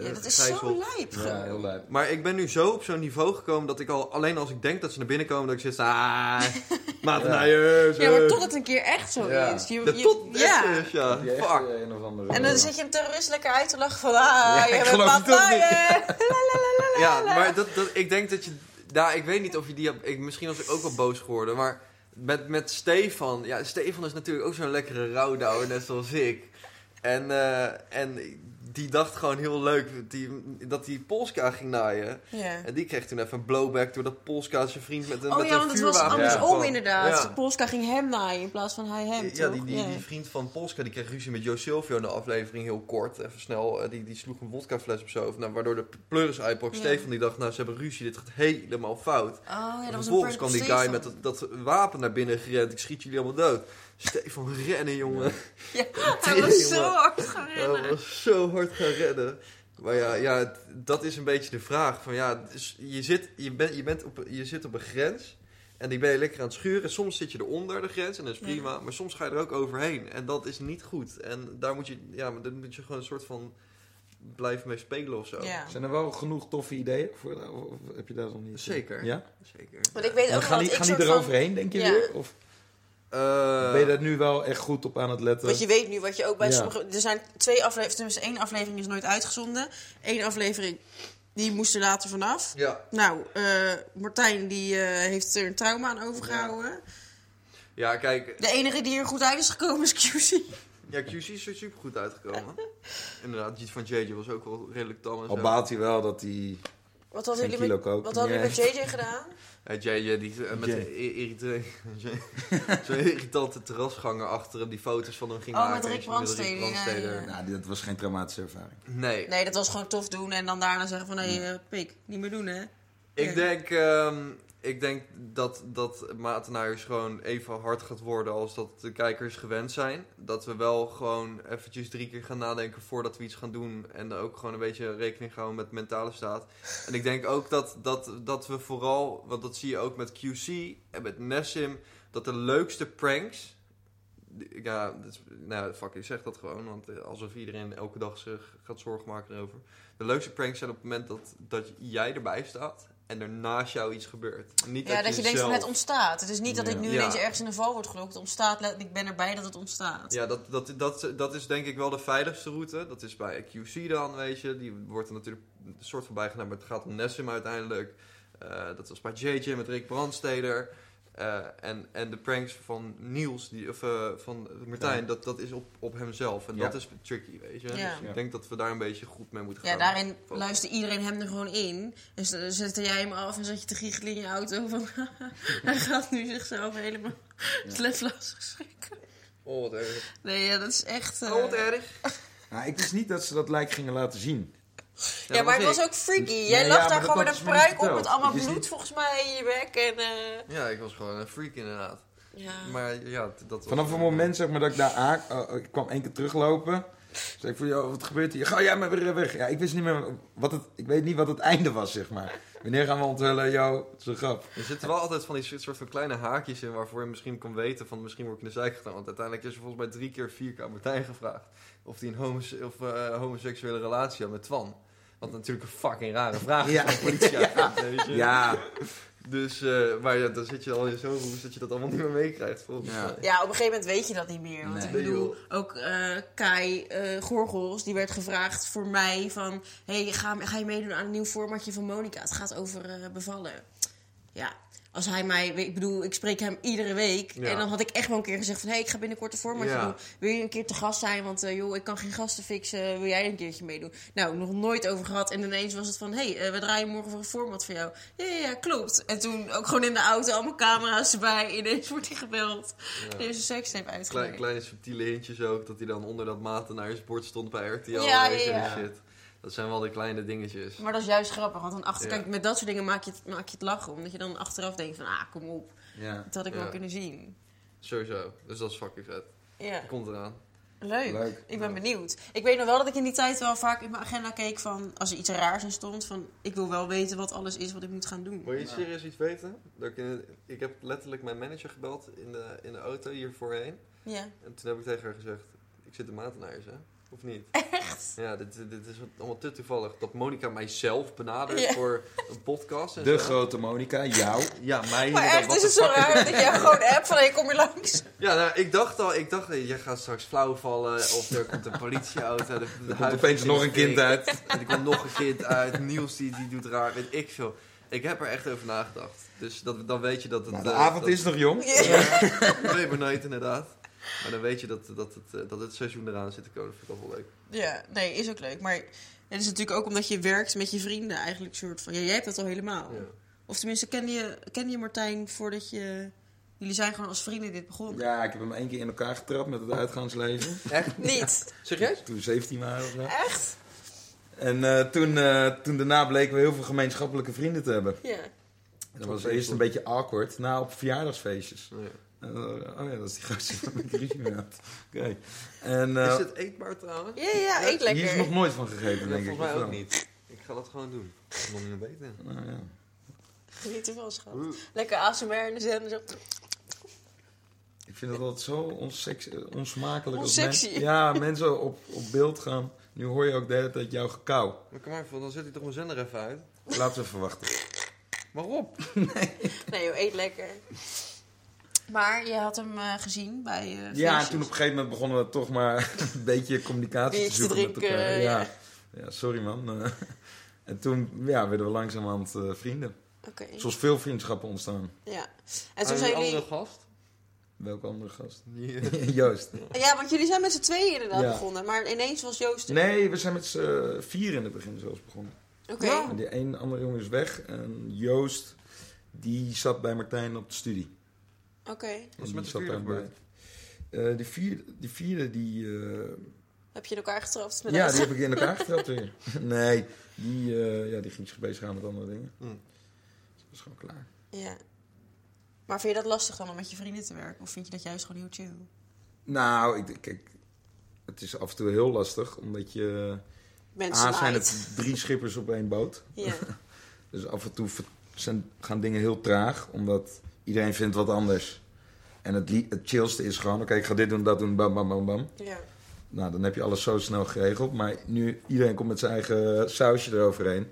ja, dat is zo lijp. Ja, heel leuk. Maar ik ben nu zo op zo'n niveau gekomen dat ik al... Alleen als ik denk dat ze naar binnen komen, dat ik zit... Ah, [LAUGHS] matenijers. Ja, maar tot het een keer echt zo Ja. is. Je, je- tot ja. echt is, ja. Fuck. eh, een of andere- En dan zit je hem terrorist lekker uit te lachen van... Ah, Ja, je ik bent geloof het ook Matthijs. [LAUGHS] Ja, maar dat, dat, ik denk dat je... Nou, ik weet niet of je die... hebt- Ik, misschien was ik ook wel boos geworden, maar... Met, met Stefan... Ja, Stefan is natuurlijk ook zo'n lekkere rouwdouwer, net zoals ik. En, eh, en die dacht gewoon heel leuk die, dat hij Polska ging naaien. Ja. En die kreeg toen even een blowback doordat Polska zijn vriend met een, Oh met ja, een want het was andersom inderdaad. Ja. Polska ging hem naaien in plaats van hij hem, Ja, toch? die, die, die vriend van Polska die kreeg ruzie met Joe Silvio in de aflevering heel kort. Even snel, eh, die, die sloeg een wodkafles op hoofd. Nou, waardoor de pleuris uitbrak. Stefan die dacht, nou ze hebben ruzie, dit gaat helemaal fout. Oh ja, dat was een Vervolgens kwam die guy met dat, dat wapen naar binnen gerend. Ik schiet jullie allemaal dood. Stefan, rennen jongen. Ja, [LAUGHS] hij was zo hard gaan rennen. was zo hard gaan redden. Maar ja, ja, dat is een beetje de vraag. Van, ja, dus je, zit, je, bent, je, bent op, je zit op een grens en die ben je lekker aan het schuren. Soms zit je eronder de grens en dat is Ja. prima. Maar soms ga je er ook overheen en dat is niet goed. En daar moet je, ja, maar daar moet je gewoon een soort van blijven mee spelen of zo. Ja. Zijn er wel genoeg toffe ideeën? Voor, of of heb je daar nog niet? Zeker. Ja? Zeker. Want ik weet En ook gaan die, dat ik gaan die soort van... eroverheen, denk je Ja. weer? Of Eh, ben je daar nu wel echt goed op aan het letten? Want je weet nu wat je ook bij Ja. sommige... Er zijn twee afleveringen, tenminste één aflevering is nooit uitgezonden. Eén aflevering, die moest er later vanaf. ja. Nou, eh, Martijn die eh, heeft er een trauma aan overgehouden. ja, kijk, De enige die er goed uit is gekomen is QC. ja, QC is er super goed uitgekomen. [LAUGHS] Inderdaad, die van JJ was ook wel redelijk tam en zo. Al baat hij wel dat hij... Wat hadden jullie met, kilo kook. wat hadden jullie met Ja. JJ gedaan? [LAUGHS] JJ, die eh, met Jay. de i- irrite- [LAUGHS] zo'n irritante terrasganger achter hem die foto's van hem ging Oh, maken. met Rick Brandstede, ja. Nou, dat was geen traumatische ervaring. Nee. Nee, dat was gewoon tof doen en dan daarna zeggen van... Hé, hey, eh, pik, niet meer doen hè. Ik Ja. denk, ehm, ik denk dat, dat Matenaars gewoon even hard gaat worden als dat de kijkers gewend zijn. Dat we wel gewoon eventjes drie keer gaan nadenken voordat we iets gaan doen. En ook gewoon een beetje rekening houden met mentale staat. En ik denk ook dat, dat, dat we vooral, want dat zie je ook met QC en met Nessim, dat de leukste pranks... Ja, nou fuck, ik zeg dat gewoon, want eh, alsof iedereen elke dag zich gaat zorgen maken erover. De leukste pranks zijn op het moment dat, dat jij erbij staat en er naast jou iets gebeurt. Niet Ja, dat je denkt zelf- het ontstaat. Het is niet dat ik Ja. nu Ja. ineens ergens in een val word gelokt. Het ontstaat, ik ben erbij dat het ontstaat. Ja, dat, dat, dat, dat is denk ik wel de veiligste route. Dat is bij QC dan, weet je. Die wordt er natuurlijk een soort van bijgedaan, maar het gaat om Nessim uiteindelijk. Eh, dat was bij JJ met Rick Brandsteder. Eh, en, en de pranks van Niels, die, of eh, van Martijn, Ja. dat, dat is op, op hemzelf. En Ja. dat is tricky, weet je. Ja. Dus ik Ja. denk dat we daar een beetje goed mee moeten Ja, gaan. daarin luistert iedereen hem er gewoon in. Dus dan zette jij hem af en zat je te giechelen in je auto van... [LAUGHS] hij gaat nu zichzelf helemaal Ja. sletlastig schrikken. Oh, wat erg. Nee, ja, dat is echt... eh, Oh, wat erg. Nou, ik wist niet dat ze dat lijk gingen laten zien. Ja, maar het ik. was ook freaky. Jij lag daar gewoon met is een pruik op met allemaal bloed niet- volgens mij in je bek. En, eh, Ja, ik was gewoon een freak inderdaad. ja. Maar ja, dat was... Vanaf het moment zeg maar, dat ik daar aan... oh, ik kwam één keer teruglopen. Zeg ik van, joh, wat gebeurt hier? Ga jij maar weer weg. Ja, ik wist niet meer wat het... Ik weet niet wat het [LAUGHS] einde was, zeg maar. Wanneer gaan we onthullen, joh, het is een grap. Er zitten wel altijd van die soort van kleine haakjes in waarvoor je misschien kan weten van misschien word ik in de zijk gedaan. Want uiteindelijk is er volgens mij drie keer, vier keer aan Martijn gevraagd of hij een homose of, eh, homoseksuele relatie had met Twan. Wat natuurlijk een fucking rare vraag is Ja. van politieagent, [LAUGHS] weet je. Ja, Dus, eh, maar ja, dan zit je al in zo'n roes dat je dat allemaal niet meer meekrijgt. volgens Ja. mij. Ja, op een gegeven moment weet je dat niet meer. Want Nee. ik bedoel, ook eh, Kai eh Gorgels, die werd gevraagd voor mij van... hey, ga, ga je meedoen aan een nieuw formatje van Monica? Het gaat over eh, bevallen. Ja, als hij mij... Ik bedoel, ik spreek hem iedere week. Ja. En dan had ik echt wel een keer gezegd van... hey, ik ga binnenkort een formatje Ja. doen. Wil je een keer te gast zijn? Want eh, joh, ik kan geen gasten fixen. Wil jij een keertje meedoen? Nou, nog nooit over gehad. En ineens was het van... hey, eh, we draaien morgen voor een format voor jou. Ja, ja, ja, klopt. En toen ook gewoon in de auto allemaal camera's erbij. Ineens [LAUGHS] wordt hij gebeld. Een sekstape Klein, uitgelegd. kleine subtiele hintjes ook, dat hij dan onder dat maten naar zijn bord stond bij RTL. Ja, je, en ja. shit. Dat zijn wel de kleine dingetjes. Maar dat is juist grappig, want dan achter, Ja. kijk, met dat soort dingen maak je, het, maak je het lachen. Omdat je dan achteraf denkt van, ah, kom op. Ja. Dat had ik Ja. wel kunnen zien. Sowieso. Dus dat is fucking vet. Ja, Komt eraan. leuk. Leuk. Ik ben benieuwd. Ik weet nog wel dat ik in die tijd wel vaak in mijn agenda keek van... Als er iets raars in stond, van... Ik wil wel weten wat alles is wat ik moet gaan doen. Wil je serieus iets weten? Dat ik, in- ik heb letterlijk mijn manager gebeld in de, in de auto hier voorheen. Ja. En toen heb ik tegen haar gezegd, ik zit de matenaars, hè? Of niet? Echt? Ja, dit, dit is allemaal te toevallig. Dat Monica mijzelf benadert Ja. voor een podcast. En De zo. grote Monica, jou. Ja, mij. Maar echt Wat is het zo raar dat jij gewoon app van... Hey, kom je langs? Ja, nou, ik dacht al, ik dacht, jij gaat straks flauw vallen of er komt een politieauto. De, de Er komt huis opeens nog een kind uit. En er komt nog een kind uit. Niels die, die doet raar, weet ik veel. Ik heb er echt over nagedacht. Dus dat, dan weet je dat het... Nou, de eh, avond dat- is nog jong. Ja, [LAUGHS] nee, maar nooit inderdaad. Maar dan weet je dat, dat, het, eh, dat het seizoen eraan zit te komen. Dat vind ik wel leuk. Ja, nee, is ook leuk. Maar het is natuurlijk ook omdat je werkt met je vrienden eigenlijk soort van... Ja, jij hebt dat al helemaal. Ja. Of tenminste, kende je, kende je Martijn voordat je... Jullie zijn gewoon als vrienden dit begonnen? Ja, ik heb hem één keer in elkaar getrapt met het uitgaansleven. Echt? [LAUGHS] Niet? Serieus? Toen we 17 waren of zo. Echt? En eh, toen, eh, toen daarna bleken we heel veel gemeenschappelijke vrienden te hebben. Ja. Dat was eerst een beetje awkward. Na op verjaardagsfeestjes. Nee. Eh, oh ja, dat is die ik ruzie mee had. Oké. En eh, Is het eetbaar trouwens? Ja, ja, eet lekker. hier is nog nooit van gegeten, Ja, denk ik. volgens mij ook niet. Ik ga dat gewoon doen. Nog niet weten. Nou, ja. Geniet ervan, schat. Lekker ASMR in de zender. Zo. Ik vind het altijd zo onseks, eh, onsmakelijk. als Onsexy. men- ja, mensen op, op beeld gaan. Nu hoor je ook de hele tijd jouw gekauw. Maar kom maar even, dan zet hij toch mijn zender even uit. Laten we even wachten. Waarop? [LAUGHS] Nee joh, eet lekker. Maar je had hem eh, gezien bij eh Ja, toen op een gegeven moment begonnen we toch maar [LAUGHS] een beetje communicatie te zoeken met drinken, elkaar. ja. Ja. ja, sorry man. [LAUGHS] En toen ja, werden we langzamerhand eh vrienden. Oké, Zoals veel vriendschappen ontstaan. ja. En toen Aan zijn jullie... andere gast? Welke andere gast? [LAUGHS] Joost. Ja, want jullie zijn met z'n tweeën inderdaad Ja. begonnen. Maar ineens was Joost er. Nee, we zijn met z'n vier in het begin zelfs begonnen. Oké. Ja. En die een andere jongen is weg. En Joost, die zat bij Martijn op de studie. Oké. Wat is En met die de vierde daarbij. Eh, die, vierde, die vierde, die... eh, Heb je in elkaar getrapt met ja, die heb ik in elkaar [LAUGHS] getrapt weer. [LAUGHS] Nee, die, eh, ja, die ging zich bezig gaan met andere dingen. Hm. Dus dat was gewoon klaar. Ja. Maar vind je dat lastig dan om met je vrienden te werken? Of vind je dat juist gewoon heel chill? Nou, ik, denk- kijk, het is af en toe heel lastig, omdat je... Mensen A, zijn het drie schippers op één boot. Ja. [LAUGHS] Dus af en toe zijn, gaan dingen heel traag, omdat iedereen vindt wat anders. En het, het chillste is gewoon, oké, ik ga dit doen, dat doen, bam, bam, bam, bam. ja. Nou, dan heb je alles zo snel geregeld. Maar nu, iedereen komt met zijn eigen sausje eroverheen.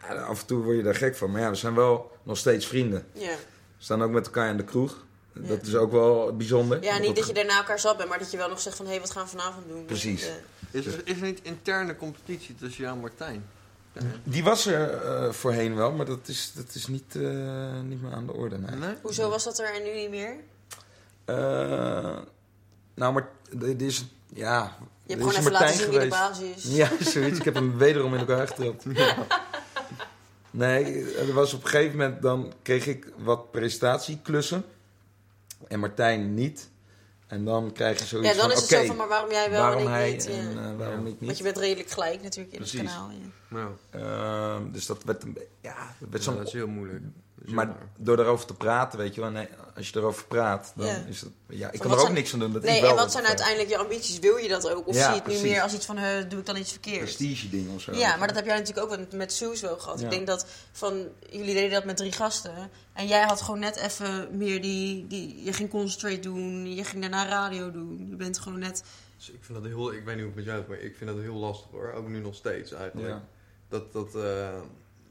Ja, af en toe word je daar gek van. Maar ja, we zijn wel nog steeds vrienden. Ja. We staan ook met elkaar in de kroeg. Ja. Dat is ook wel bijzonder. ja, niet dat je daarna elkaar zat bent, maar dat je wel nog zegt van... Hé, hey, wat gaan we vanavond doen? Precies. Eh, is, er, is er niet interne competitie tussen jou en Martijn? Die was er eh, voorheen wel, maar dat is, dat is niet, eh, niet meer aan de orde. Nee. Nee? hoezo was dat er en nu niet meer? Eh, nou, maar dit is... Ja, Je hebt is gewoon even Martijn laten zien wie de geweest. baas is. Ja, zoiets. Ik heb hem wederom in elkaar getrapt. [LAUGHS] Nee, er was op een gegeven moment, dan kreeg ik wat presentatieklussen. En Martijn niet. En dan krijg je zoiets Ja, dan van, is het oké, zo van, maar waarom jij wel waarom en ik hij niet? Ja. en eh, waarom Ja. ik Want niet. je bent redelijk gelijk natuurlijk in Precies. het kanaal. Ja. Nou, Ehm, dus dat werd een beetje, ja, dat werd ja, zo'n... dat is heel moeilijk. Maar door daarover te praten, weet je wel, nee, als je erover praat, dan Ja. is het... Ja, ik Van kan er ook zijn- niks aan doen. Dat Nee, ik wel en wat zijn van- uiteindelijk je ambities? Wil je dat ook? Of Ja, zie je het nu precies. meer als iets van, eh, doe ik dan iets verkeerd? prestige ding of zo. Ja, maar dat heb jij natuurlijk ook met, met Soes wel gehad. Ja. Ik denk dat van, jullie deden dat met drie gasten. En jij had gewoon net even meer die, die... Je ging concentrate doen, je ging daarna radio doen. Je bent gewoon net... Dus ik vind dat heel, ik weet niet hoe het met jou is, maar ik vind dat heel lastig hoor. Ook nu nog steeds eigenlijk. Ja. Dat, dat, eh,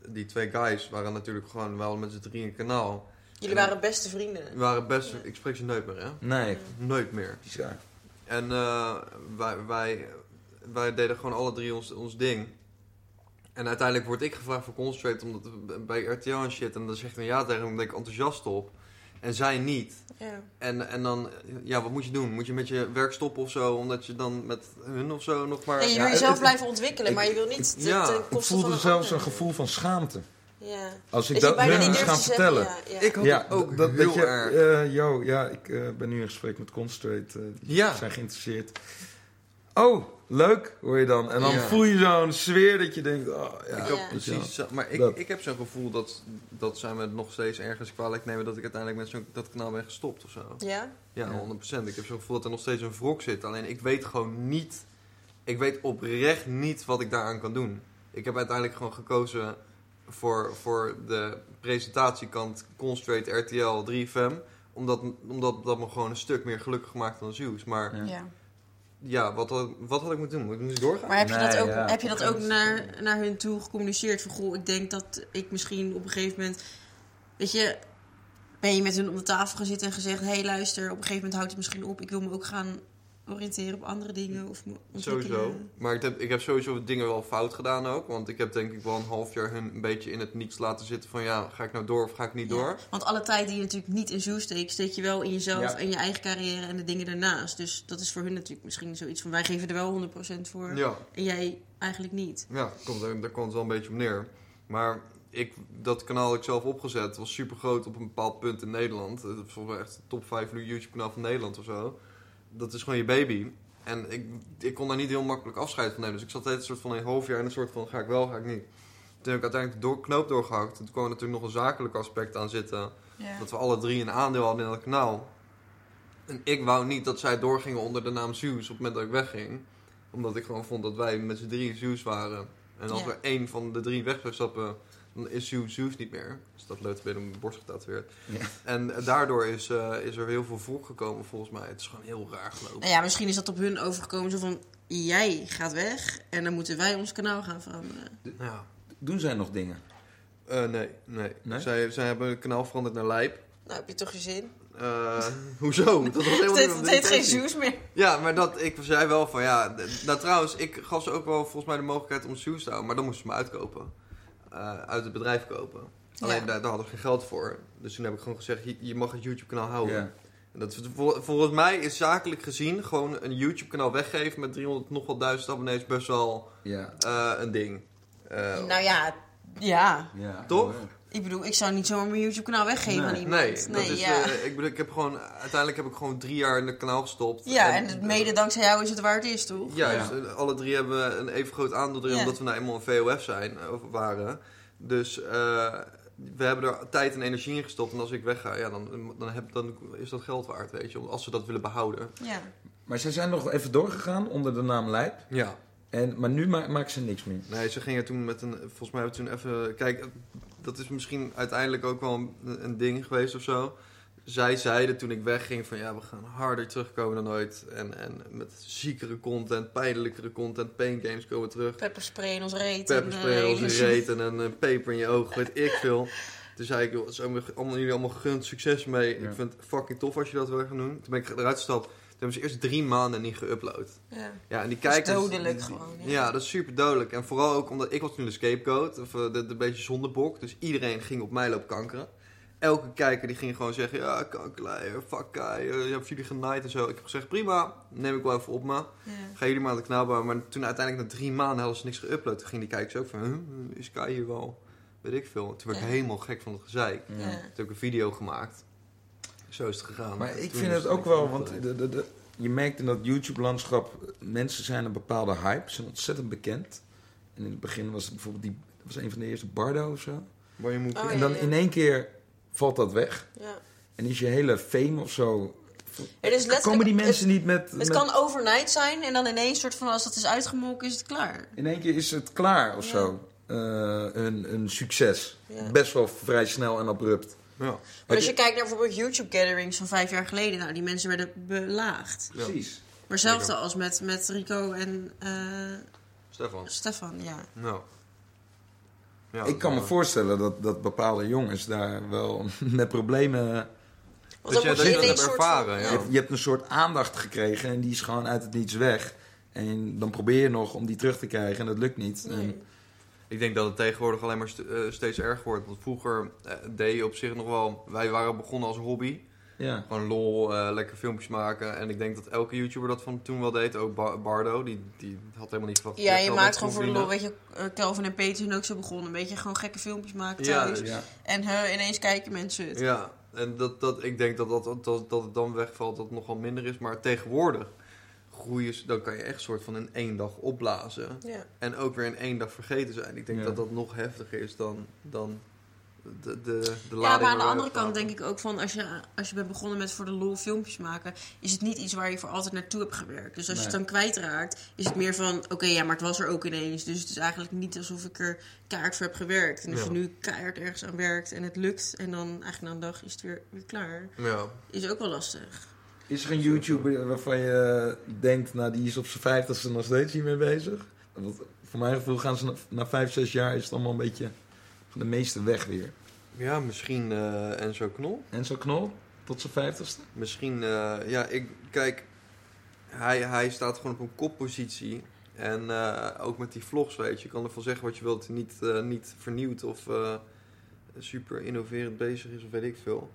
die twee guys waren natuurlijk gewoon wel met z'n drieën een kanaal. Jullie waren beste vrienden. Die waren best, ik spreek ze nooit meer, hè? Nee, Nooit meer. bizar. En eh, wij, wij, wij deden gewoon alle drie ons, ons ding. En uiteindelijk word ik gevraagd voor Concentrate omdat bij RTL en shit. En dan zegt hij ja tegen hem, ben ik enthousiast op. En zij niet. Ja. En, en dan, ja, wat moet je doen? Moet je met je werk stoppen of zo? Omdat je dan met hun of zo nog maar... Je Ja, wil jezelf het- blijven ontwikkelen, ik- maar je wil niet ten, ja, ten ik voelde zelfs een gevoel van schaamte. Ja. Als ik Dat hun niet gaan zeggen, vertellen. ja, ja. Ik had Ja, het ook dat, heel dat je, erg. eh, yo, ja, ik eh, ben nu in gesprek met Concentrate. eh, die Ja. zijn geïnteresseerd. Oh, leuk, hoor je dan. En dan Ja. voel je zo'n sfeer dat je denkt, oh, ja, Ik Ja. had precies, zo- maar ik, Dat. ik heb zo'n gevoel dat, dat zij me nog steeds ergens kwalijk nemen dat ik uiteindelijk met zo'n dat kanaal ben gestopt of zo. Ja? Ja, Ja. 100%. Ik heb zo'n gevoel dat er nog steeds een wrok zit. Alleen ik weet gewoon niet, ik weet oprecht niet wat ik daaraan kan doen. Ik heb uiteindelijk gewoon gekozen voor, voor de presentatiekant Concentrate RTL 3FM. Omdat, omdat dat me gewoon een stuk meer gelukkig maakt dan Zeus. Maar Ja. Ja. wat, had- wat had ik moeten doen? Moet ik nu doorgaan? Maar heb je Nee, dat ook, ja. heb je dat ook naar, naar hun toe gecommuniceerd? Van, goh, ik denk dat ik misschien op een gegeven moment... Weet je, ben je met hun om de tafel gaan zitten en gezegd... Hé, hey, luister, op een gegeven moment houdt het misschien op. Ik wil me ook gaan oriënteren op andere dingen of. Sowieso. Maar ik heb, ik heb sowieso dingen wel fout gedaan ook. Want ik heb denk ik wel een half jaar hun een beetje in het niets laten zitten van ja, ga ik nou door of ga ik niet Ja, door? Want alle tijd die je natuurlijk niet in Zoo steekt... steek je wel in jezelf Ja. en je eigen carrière en de dingen daarnaast. Dus dat is voor hun natuurlijk misschien zoiets van... Wij geven er wel 100% voor Ja, en jij eigenlijk niet. ja komt, er- daar komt het wel een beetje op neer. Maar ik, dat kanaal dat ik zelf opgezet was super groot op een bepaald punt in Nederland. Het mij echt de top 5 YouTube kanaal van Nederland of zo. Dat is gewoon je baby. En ik, ik kon daar niet heel makkelijk afscheid van nemen. Dus ik zat altijd een soort van een half jaar in een soort van ga ik wel, ga ik niet. Toen heb ik uiteindelijk de door, knoop doorgehakt. Toen kwam er natuurlijk nog een zakelijk aspect aan zitten. Ja. Dat we alle drie een aandeel hadden in dat kanaal. En ik wou niet dat zij doorgingen onder de naam Zeus op het moment dat ik wegging. Omdat ik gewoon vond dat wij met z'n drieën Zeus waren. En als Ja. er één van de drie weg zou stappen, dan is Zeus Zeus niet meer. Dus dat leuk weer op mijn borst getatoeëerd. Ja. En daardoor is, eh, is er heel veel volk gekomen volgens mij. Het is gewoon heel raar gelopen. Nou ja, misschien is dat op hun overgekomen. Zo van, jij gaat weg en dan moeten wij ons kanaal gaan veranderen. Ja. Doen zij nog dingen? Eh, nee, nee. Nee? Zij, zij hebben het kanaal veranderd naar Lijp. Nou, heb je toch je zin? Eh, [LAUGHS] hoezo? Dat was helemaal Het niet het heet geen. Zeus meer. Ja, maar dat, ik zei wel van ja. Nou, trouwens, ik gaf ze ook wel volgens mij de mogelijkheid om Zeus te houden. Maar dan moesten ze me uitkopen. Eh, uit het bedrijf kopen. Alleen Ja. daar, daar hadden we geen geld voor. Dus toen heb ik gewoon gezegd: je, je mag het YouTube-kanaal houden. Ja. En dat, is- vol- volgens mij is zakelijk gezien gewoon een YouTube-kanaal weggeven met 300 nog wel duizend abonnees best wel Ja. eh, een ding. Eh, Nou ja, ja. ja. Toch? Ik bedoel, ik zou niet zomaar mijn YouTube-kanaal weggeven Nee. aan iemand. nee, dat is, ja. eh, ik bedoel, ik heb gewoon, uiteindelijk heb ik gewoon drie jaar in het kanaal gestopt. ja, en mede dankzij jou is het waar het is, toch? Juist, eh, alle drie hebben een even groot aandeel erin, Ja. omdat we nou eenmaal een VOF zijn, eh, of waren. Dus eh, we hebben er tijd en energie in gestopt. En als ik wegga, ja, dan, dan, heb, dan is dat geld waard, weet je. Als ze dat willen behouden. Ja. Maar zij zijn nog even doorgegaan onder de naam Lijp. Ja. En, maar nu ma maken ze niks meer. Nee, ze gingen toen met een... Volgens mij hebben we toen even... Kijk, dat is misschien uiteindelijk ook wel een, een ding geweest of zo. Zij zeiden toen ik wegging van... Ja, we gaan harder terugkomen dan ooit. En, en met ziekere content, pijnlijkere content. Pain games komen terug. Pepperspray in ons reet. pepperspray in eh, hele- reet en een eh, [LAUGHS] peper in je oog, weet ik veel. Toen zei ik, joh, zo, allemaal, jullie allemaal gegund, succes mee. Ja. Ik vind het fucking tof als je dat wil gaan doen. Toen ben ik eruit gestapt. Toen hebben ze eerst drie maanden niet geüpload. Ja. Ja, en die Dat is kijkers... dodelijk gewoon. Ja. Ja, dat is super dodelijk. En vooral ook omdat ik was nu de scapegoat, of eh, de, de beetje zondebok. Dus iedereen ging op mij lopen kankeren. Elke kijker die ging gewoon zeggen, ja, kankerleier, fuck guy, eh, je hebt jullie genaaid en zo. Ik heb gezegd, prima, neem ik wel even op me. Ja. Ga jullie maar aan de kanaal bouwen. Maar toen uiteindelijk na drie maanden hadden ze niks geüpload. Toen gingen die kijkers ook van, huh, is Kai hier wel? Weet ik veel. Toen werd ik helemaal gek van het gezeik. Toen heb ik een video gemaakt. Zo is het gegaan. Maar ik vind het ook wel, want de, de, de, je merkt in dat YouTube-landschap, mensen zijn een bepaalde hype, zijn ontzettend bekend. En in het begin was het bijvoorbeeld die, was een van de eerste Bardo of zo. Maar je moet... Oh, en dan ja, ja. in één keer valt dat weg. Ja. En is je hele fame of zo. Het is letterlijk- Komen die mensen niet met. Het met- kan overnight zijn en dan ineens soort van als dat is uitgemolken is het klaar. In één keer is het klaar of Ja. zo. Eh, een, een succes. Ja. Best wel vrij snel en abrupt. Ja, Maar als je kijkt naar bijvoorbeeld YouTube gatherings van vijf jaar geleden, nou die mensen werden belaagd. Ja. Precies. Maar hetzelfde als met, met Rico en eh, Stefan. Stefan, ja. Nou. Ja, ik kan me voorstellen dat, dat bepaalde jongens daar wel [LAUGHS] met problemen... Want Dat je dat soort van- ervaren, Je ja. hebt, je hebt een soort aandacht gekregen en die is gewoon uit het niets weg. En dan probeer je nog om die terug te krijgen en dat lukt niet. En-. Ik denk dat het tegenwoordig alleen maar st- eh, steeds erger wordt. Want vroeger eh, deed je op zich nog wel... Wij waren begonnen als hobby. ja. Gewoon lol, eh, lekker filmpjes maken. En ik denk dat elke YouTuber dat van toen wel deed. Ook Ba- Bardo, die, die had helemaal niet verwacht. Ja, je maakt gewoon voor de lol, weet je, Kelvin en Peter zijn ook zo begonnen. Een beetje gewoon gekke filmpjes maken Ja, thuis. ja. En ineens kijken mensen het. Ja, en dat, dat, ik denk dat, dat, dat, dat het dan wegvalt dat het nogal minder is. Maar tegenwoordig groeien ze, dan kan je echt soort van in één dag opblazen. Ja. En ook weer in één dag vergeten zijn. Ik denk Ja. dat dat nog heftiger is dan, dan de, de, de Ja, maar aan de andere kant denk ik ook van als je, als je bent begonnen met voor de lol filmpjes maken, is het niet iets waar je voor altijd naartoe hebt gewerkt. Dus als je het dan kwijtraakt, is het meer van oké, ja, maar het was er ook ineens. Dus het is eigenlijk niet alsof ik er keihard voor heb gewerkt. En als Ja. je nu keihard ergens aan werkt en het lukt en dan eigenlijk na een dag is het weer, weer klaar, Ja. is ook wel lastig. Is er een YouTuber waarvan je denkt, nou die is op zijn vijftigste nog steeds hiermee bezig? Want voor mijn gevoel gaan ze na, na vijf, zes jaar is het allemaal een beetje van de meeste weg weer. ja, misschien eh Enzo Knol. En zo knol, tot zijn vijftigste? Misschien, eh, ja, ik, kijk, hij, hij staat gewoon op een koppositie. En eh, ook met die vlogs, weet je, je kan ervan zeggen wat je wilt, niet, niet vernieuwd of super innoverend bezig is, of weet ik veel.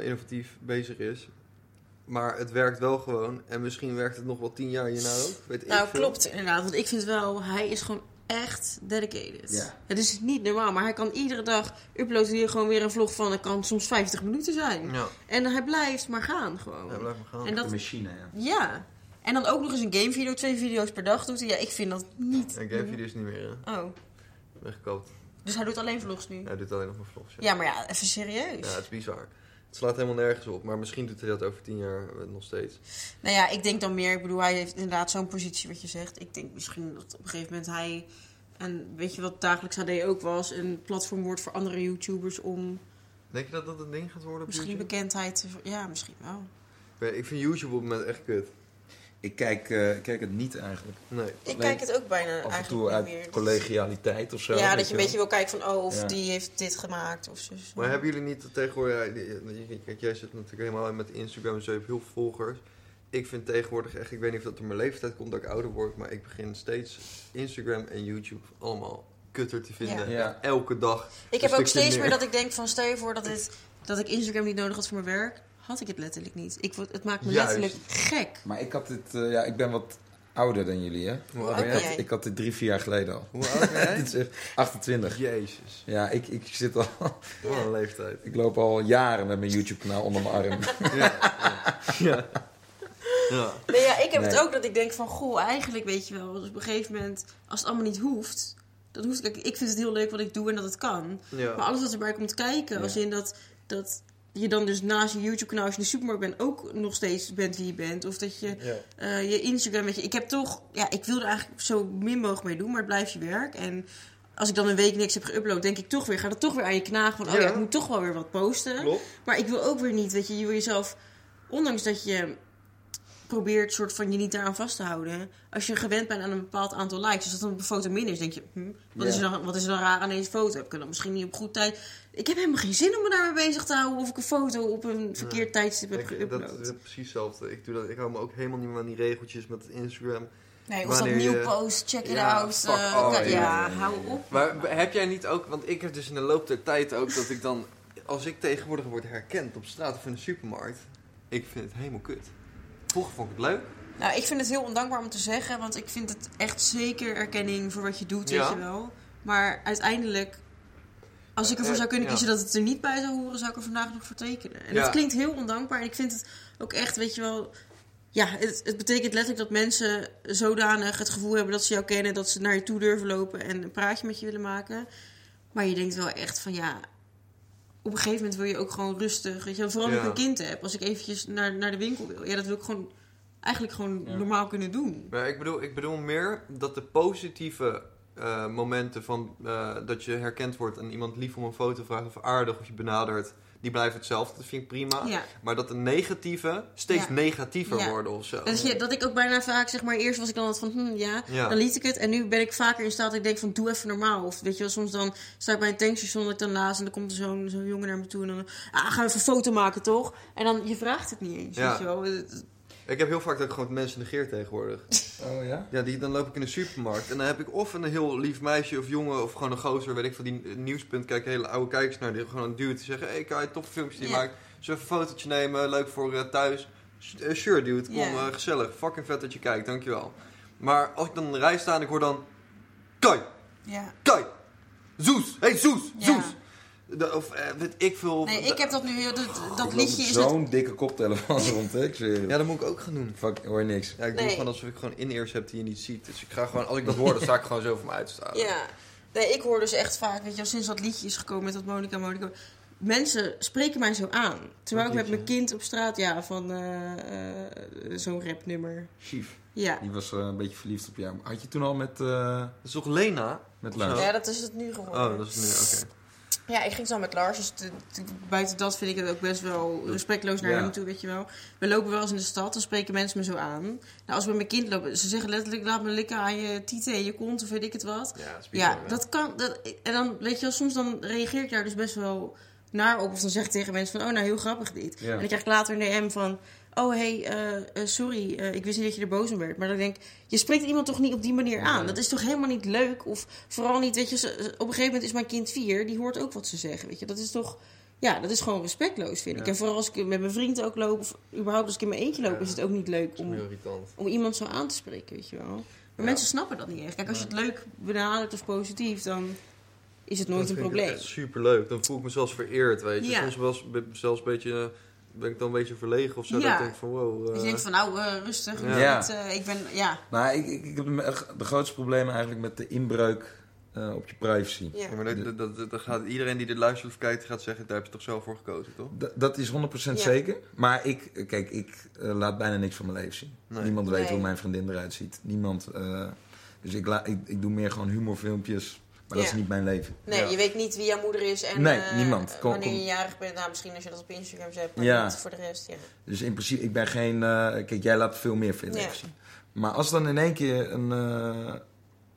Innovatief bezig is. Maar het werkt wel gewoon. En misschien werkt het nog wel tien jaar hierna ook. Weet Nou, ik klopt inderdaad. Want ik vind wel, hij is gewoon echt dedicated. Ja. Het is niet normaal, maar hij kan iedere dag uploaden hier gewoon weer een vlog van. Het kan soms 50 minuten zijn. Ja, En hij blijft maar gaan gewoon. ja blijf maar gaan. En dat, De machine, ja. ja. En dan ook nog eens een gamevideo, twee video's per dag doet hij. Ja, ik vind dat niet. En gamevideo's niet meer, hè? Oh, Weggekoopt. dus hij doet alleen vlogs nu. Hij doet alleen nog maar vlogs, ja. Ja, maar ja, even serieus. Ja, het is bizar. Het slaat helemaal nergens op. Maar misschien doet hij dat over tien jaar eh, nog steeds. Nou ja, ik denk dan meer, ik bedoel, hij heeft inderdaad zo'n positie wat je zegt. Ik denk misschien dat op een gegeven moment hij, en weet je wat dagelijks HD ook was, een platform wordt voor andere YouTubers om Denk je dat dat een ding gaat worden op misschien YouTube? bekendheid Ja, misschien wel. Ik vind YouTube op het moment echt kut. Ik kijk, eh, ik kijk het niet eigenlijk. Nee. Ik kijk het ook bijna Af en eigenlijk toe niet uit meer. collegialiteit of zo. ja, dat je een beetje wil kijken van, oh, of Ja. die heeft dit gemaakt of zo. Maar hebben jullie niet tegenwoordig... Kijk, jij zit natuurlijk helemaal met Instagram en zo. Je hebt heel veel volgers. Ik vind tegenwoordig echt... Ik weet niet of dat door mijn leeftijd komt dat ik ouder word. Maar ik begin steeds Instagram en YouTube allemaal kutter te vinden. Ja. Elke dag. Ik heb ook steeds meer. meer dat ik denk van, stel je voor dat, het, dat ik Instagram niet nodig had voor mijn werk. Had ik het letterlijk niet. Ik, word- het maakt me Juist. letterlijk gek. Maar ik had dit, eh, ja, ik ben wat ouder dan jullie, hè? Hoe oud ben jij? Ik had dit drie, vier jaar geleden al. Hoe oud ben jij? [LAUGHS] dit is echt 28. Jezus. Ja, ik, ik zit al, [LAUGHS] Wat een leeftijd. ik loop al jaren met mijn YouTube-kanaal onder mijn arm. [LAUGHS] Ja. ja. ja. Nee, ja, ik heb het ook dat ik denk van, goh, eigenlijk weet je wel, dus op een gegeven moment, als het allemaal niet hoeft, dan hoeft kijk, ik vind het heel leuk wat ik doe en dat het kan. Ja. Maar alles wat erbij komt kijken, Ja. als in dat, dat je dan dus naast je YouTube-kanaal, als je in de supermarkt bent, ook nog steeds bent wie je bent. Of dat je Ja. eh, je Instagram, weet je, ik heb toch, ja, ik wil er eigenlijk zo min mogelijk mee doen, maar het blijft je werk. En als ik dan een week niks heb geüpload, denk ik toch weer, gaat het toch weer aan je knagen van, oh ja, Ja. ik moet toch wel weer wat posten. Klopt. Maar ik wil ook weer niet, weet je, je wil jezelf, ondanks dat je probeert soort van je niet daaraan vast te houden. Als je gewend bent aan een bepaald aantal likes, dus dat dan op een foto minder is, denk je, hm, wat, is er dan, wat is er dan raar aan deze foto? Heb ik dan misschien niet op goed tijd? Ik heb helemaal geen zin om me daarmee bezig te houden of ik een foto op een verkeerd tijdstip heb Ik, dat geüpload. is precies hetzelfde. Ik, doe dat, ik hou me ook helemaal niet meer aan die regeltjes met Instagram. Nee, of dat nieuw je- post, check it Ja, out. fuck eh, ja, ja, ja, ja. hou op. Maar heb jij niet ook, want ik heb dus in de loop der tijd ook dat ik dan, als ik tegenwoordig word herkend op straat of in de supermarkt, ik vind het helemaal kut. Vroeger vond ik het leuk. Nou, ik vind het heel ondankbaar om te zeggen, want ik vind het echt zeker erkenning voor wat je doet, Ja. weet je wel. Maar uiteindelijk, als ik ervoor Eh, zou kunnen ja. kiezen dat het er niet bij zou horen, zou ik er vandaag nog voor tekenen. En Ja. dat klinkt heel ondankbaar en ik vind het ook echt, weet je wel... Ja, het, het betekent letterlijk dat mensen zodanig het gevoel hebben dat ze jou kennen, dat ze naar je toe durven lopen en een praatje met je willen maken. Maar je denkt wel echt van ja, op een gegeven moment wil je ook gewoon rustig. Weet je, vooral als ik Ja. een kind heb, als ik eventjes naar, naar de winkel wil. Ja, dat wil ik gewoon eigenlijk gewoon Ja. normaal kunnen doen. Maar ik bedoel, ik bedoel meer dat de positieve eh, momenten van eh, dat je herkend wordt en iemand lief om een foto vraagt of aardig of je benadert, die blijven hetzelfde. Dat vind ik prima. Ja. Maar dat de negatieve steeds Ja. negatiever Ja. worden of zo. Dat, dat ik ook bijna vaak, zeg maar, eerst was ik dan wat van, hm, ja, dan liet ik het. En nu ben ik vaker in staat dat ik denk van, doe even normaal. Of weet je wel, soms dan sta ik bij een tankstation dat ik dan en dan komt er zo'n zo'n jongen naar me toe en dan, ah, gaan we even een foto maken, toch? En dan, je vraagt het niet eens, Ja. weet je wel. Ik heb heel vaak dat ik gewoon mensen negeer tegenwoordig. [LAUGHS] Oh ja? Ja, die, dan loop ik in de supermarkt en dan heb ik of een heel lief meisje of jongen of gewoon een gozer, weet ik van die nieuwspunt, kijk hele oude kijkers naar, die gewoon een duwt die zeggen, hey Kai, toffe filmpjes die je maakt, zullen we even een fotootje nemen, leuk voor eh, thuis. Eh, sure dude, kom, eh, gezellig, fucking vet dat je kijkt, dankjewel. Maar als ik dan in de rij sta en ik hoor dan, Kai, ja. Kai, Zoes, hey Zoes. Zoes. De- of eh, weet ik veel. Nee, ik heb dat nu, dat, dat Ik loop liedje is het... Zo'n dikke koptelefoon rond, hè? Ik zweer. Ja, dat moet ik ook gaan doen. Fuck, hoor je niks. Ja, ik doe Nee. gewoon alsof ik gewoon in-ears heb die je niet ziet. Dus ik ga gewoon, als ik dat hoor, dan sta ik gewoon zo voor me uit te staan. Ja. Nee, ik hoor dus echt vaak, weet je wel, sinds dat liedje is gekomen met dat Monica Monica. Mensen spreken mij zo aan. Terwijl ik met mijn kind op straat, ja, van eh, eh, zo'n rapnummer. Chief. Ja. Die was eh, een beetje verliefd op jou. Had je toen al met, eh Dat is toch Lena? met Lars? zo? ja, dat is het nu geworden. Oh, dat is nu, oké. Ja, ik ging zo met Lars. Dus te- te- buiten dat vind ik het ook best wel respectloos naar Ja. hem toe, weet je wel. We lopen wel eens in de stad, dan spreken mensen me zo aan. Nou, als we met mijn kind lopen, ze zeggen letterlijk, laat me likken aan je tieten en je kont of weet ik het wat. Ja, dat Ja, dat kan. Dat, en dan, weet je wel, soms dan reageer ik daar dus best wel naar op. Of dan zeg ik tegen mensen van, oh, nou, heel grappig dit. Ja. En dan krijg ik later een DM van, oh, hey, eh, eh, sorry, eh, ik wist niet dat je er boos om werd. Maar dan denk ik, je spreekt iemand toch niet op die manier aan? Dat is toch helemaal niet leuk? Of vooral niet, weet je, op een gegeven moment is mijn kind vier, die hoort ook wat ze zeggen, weet je. Dat is toch... Ja, dat is gewoon respectloos, vind ik. Ja. En vooral als ik met mijn vriend ook loop, of überhaupt als ik in mijn eentje loop, Ja. is het ook niet leuk om, om iemand zo aan te spreken, weet je wel. Maar Ja. mensen snappen dat niet echt. Kijk, als je het leuk benadert of positief, dan is het nooit een probleem. echt superleuk. Dan voel ik me zelfs vereerd, weet je. Ja. Soms be- zelfs een beetje, ben ik dan een beetje verlegen of zo. Ja. Dat ik denk van, wow. Dus eh, je denkt van, nou, eh, rustig. Ja. Eh, ik ben, ja. Nou, ik, ik, ik heb de, grootste problemen eigenlijk met de inbreuk eh, op je privacy. ja. ja, maar dat, dat, dat, dat gaat, iedereen die dit luistert of kijkt gaat zeggen, daar heb je toch zelf voor gekozen, toch? D- dat is 100% Ja. zeker. Maar ik, kijk, ik eh, laat bijna niks van mijn leven zien. Nee. Niemand weet Nee. hoe mijn vriendin eruit ziet. Niemand. eh, dus ik, la, ik, ik doe meer gewoon humorfilmpjes. Maar dat is niet mijn leven. Nee, Ja. je weet niet wie jouw moeder is en Nee, eh, niemand. Kom- wanneer kom. je jarig bent. Nou, misschien als je dat op Instagram zet, maar Ja. niet voor de rest. Ja. Dus in principe, ik ben geen. eh, kijk, jij laat veel meer van je Ja. zien. Maar als dan in één keer een. eh,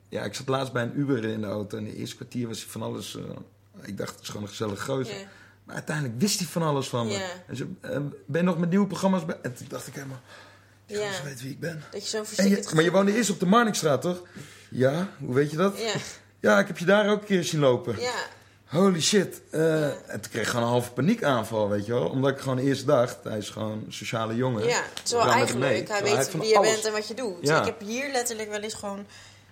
ja, ik zat laatst bij een Uber in de auto. En de eerste kwartier was hij van alles. eh, ik dacht, het is gewoon een gezellig gozer. Ja. Maar uiteindelijk wist hij van alles van me. Ja. En ze, ben je nog met nieuwe programma's bij? En toen dacht ik helemaal. Ja. Ja. Weet wie ik ben. Dat je zo'n maar je woonde eerst op de Marnixstraat, toch? Ja, hoe weet je dat? Ja, [LAUGHS] Ja, ik heb je daar ook een keer zien lopen. ja, Holy shit. Ja. En toen kreeg ik gewoon een halve paniekaanval, weet je wel. Omdat ik gewoon eerst dacht, hij is gewoon een sociale jongen. ja. Terwijl eigenlijk, hij weet wie je alles- bent en wat je doet. Ja. Ik heb hier letterlijk wel eens gewoon...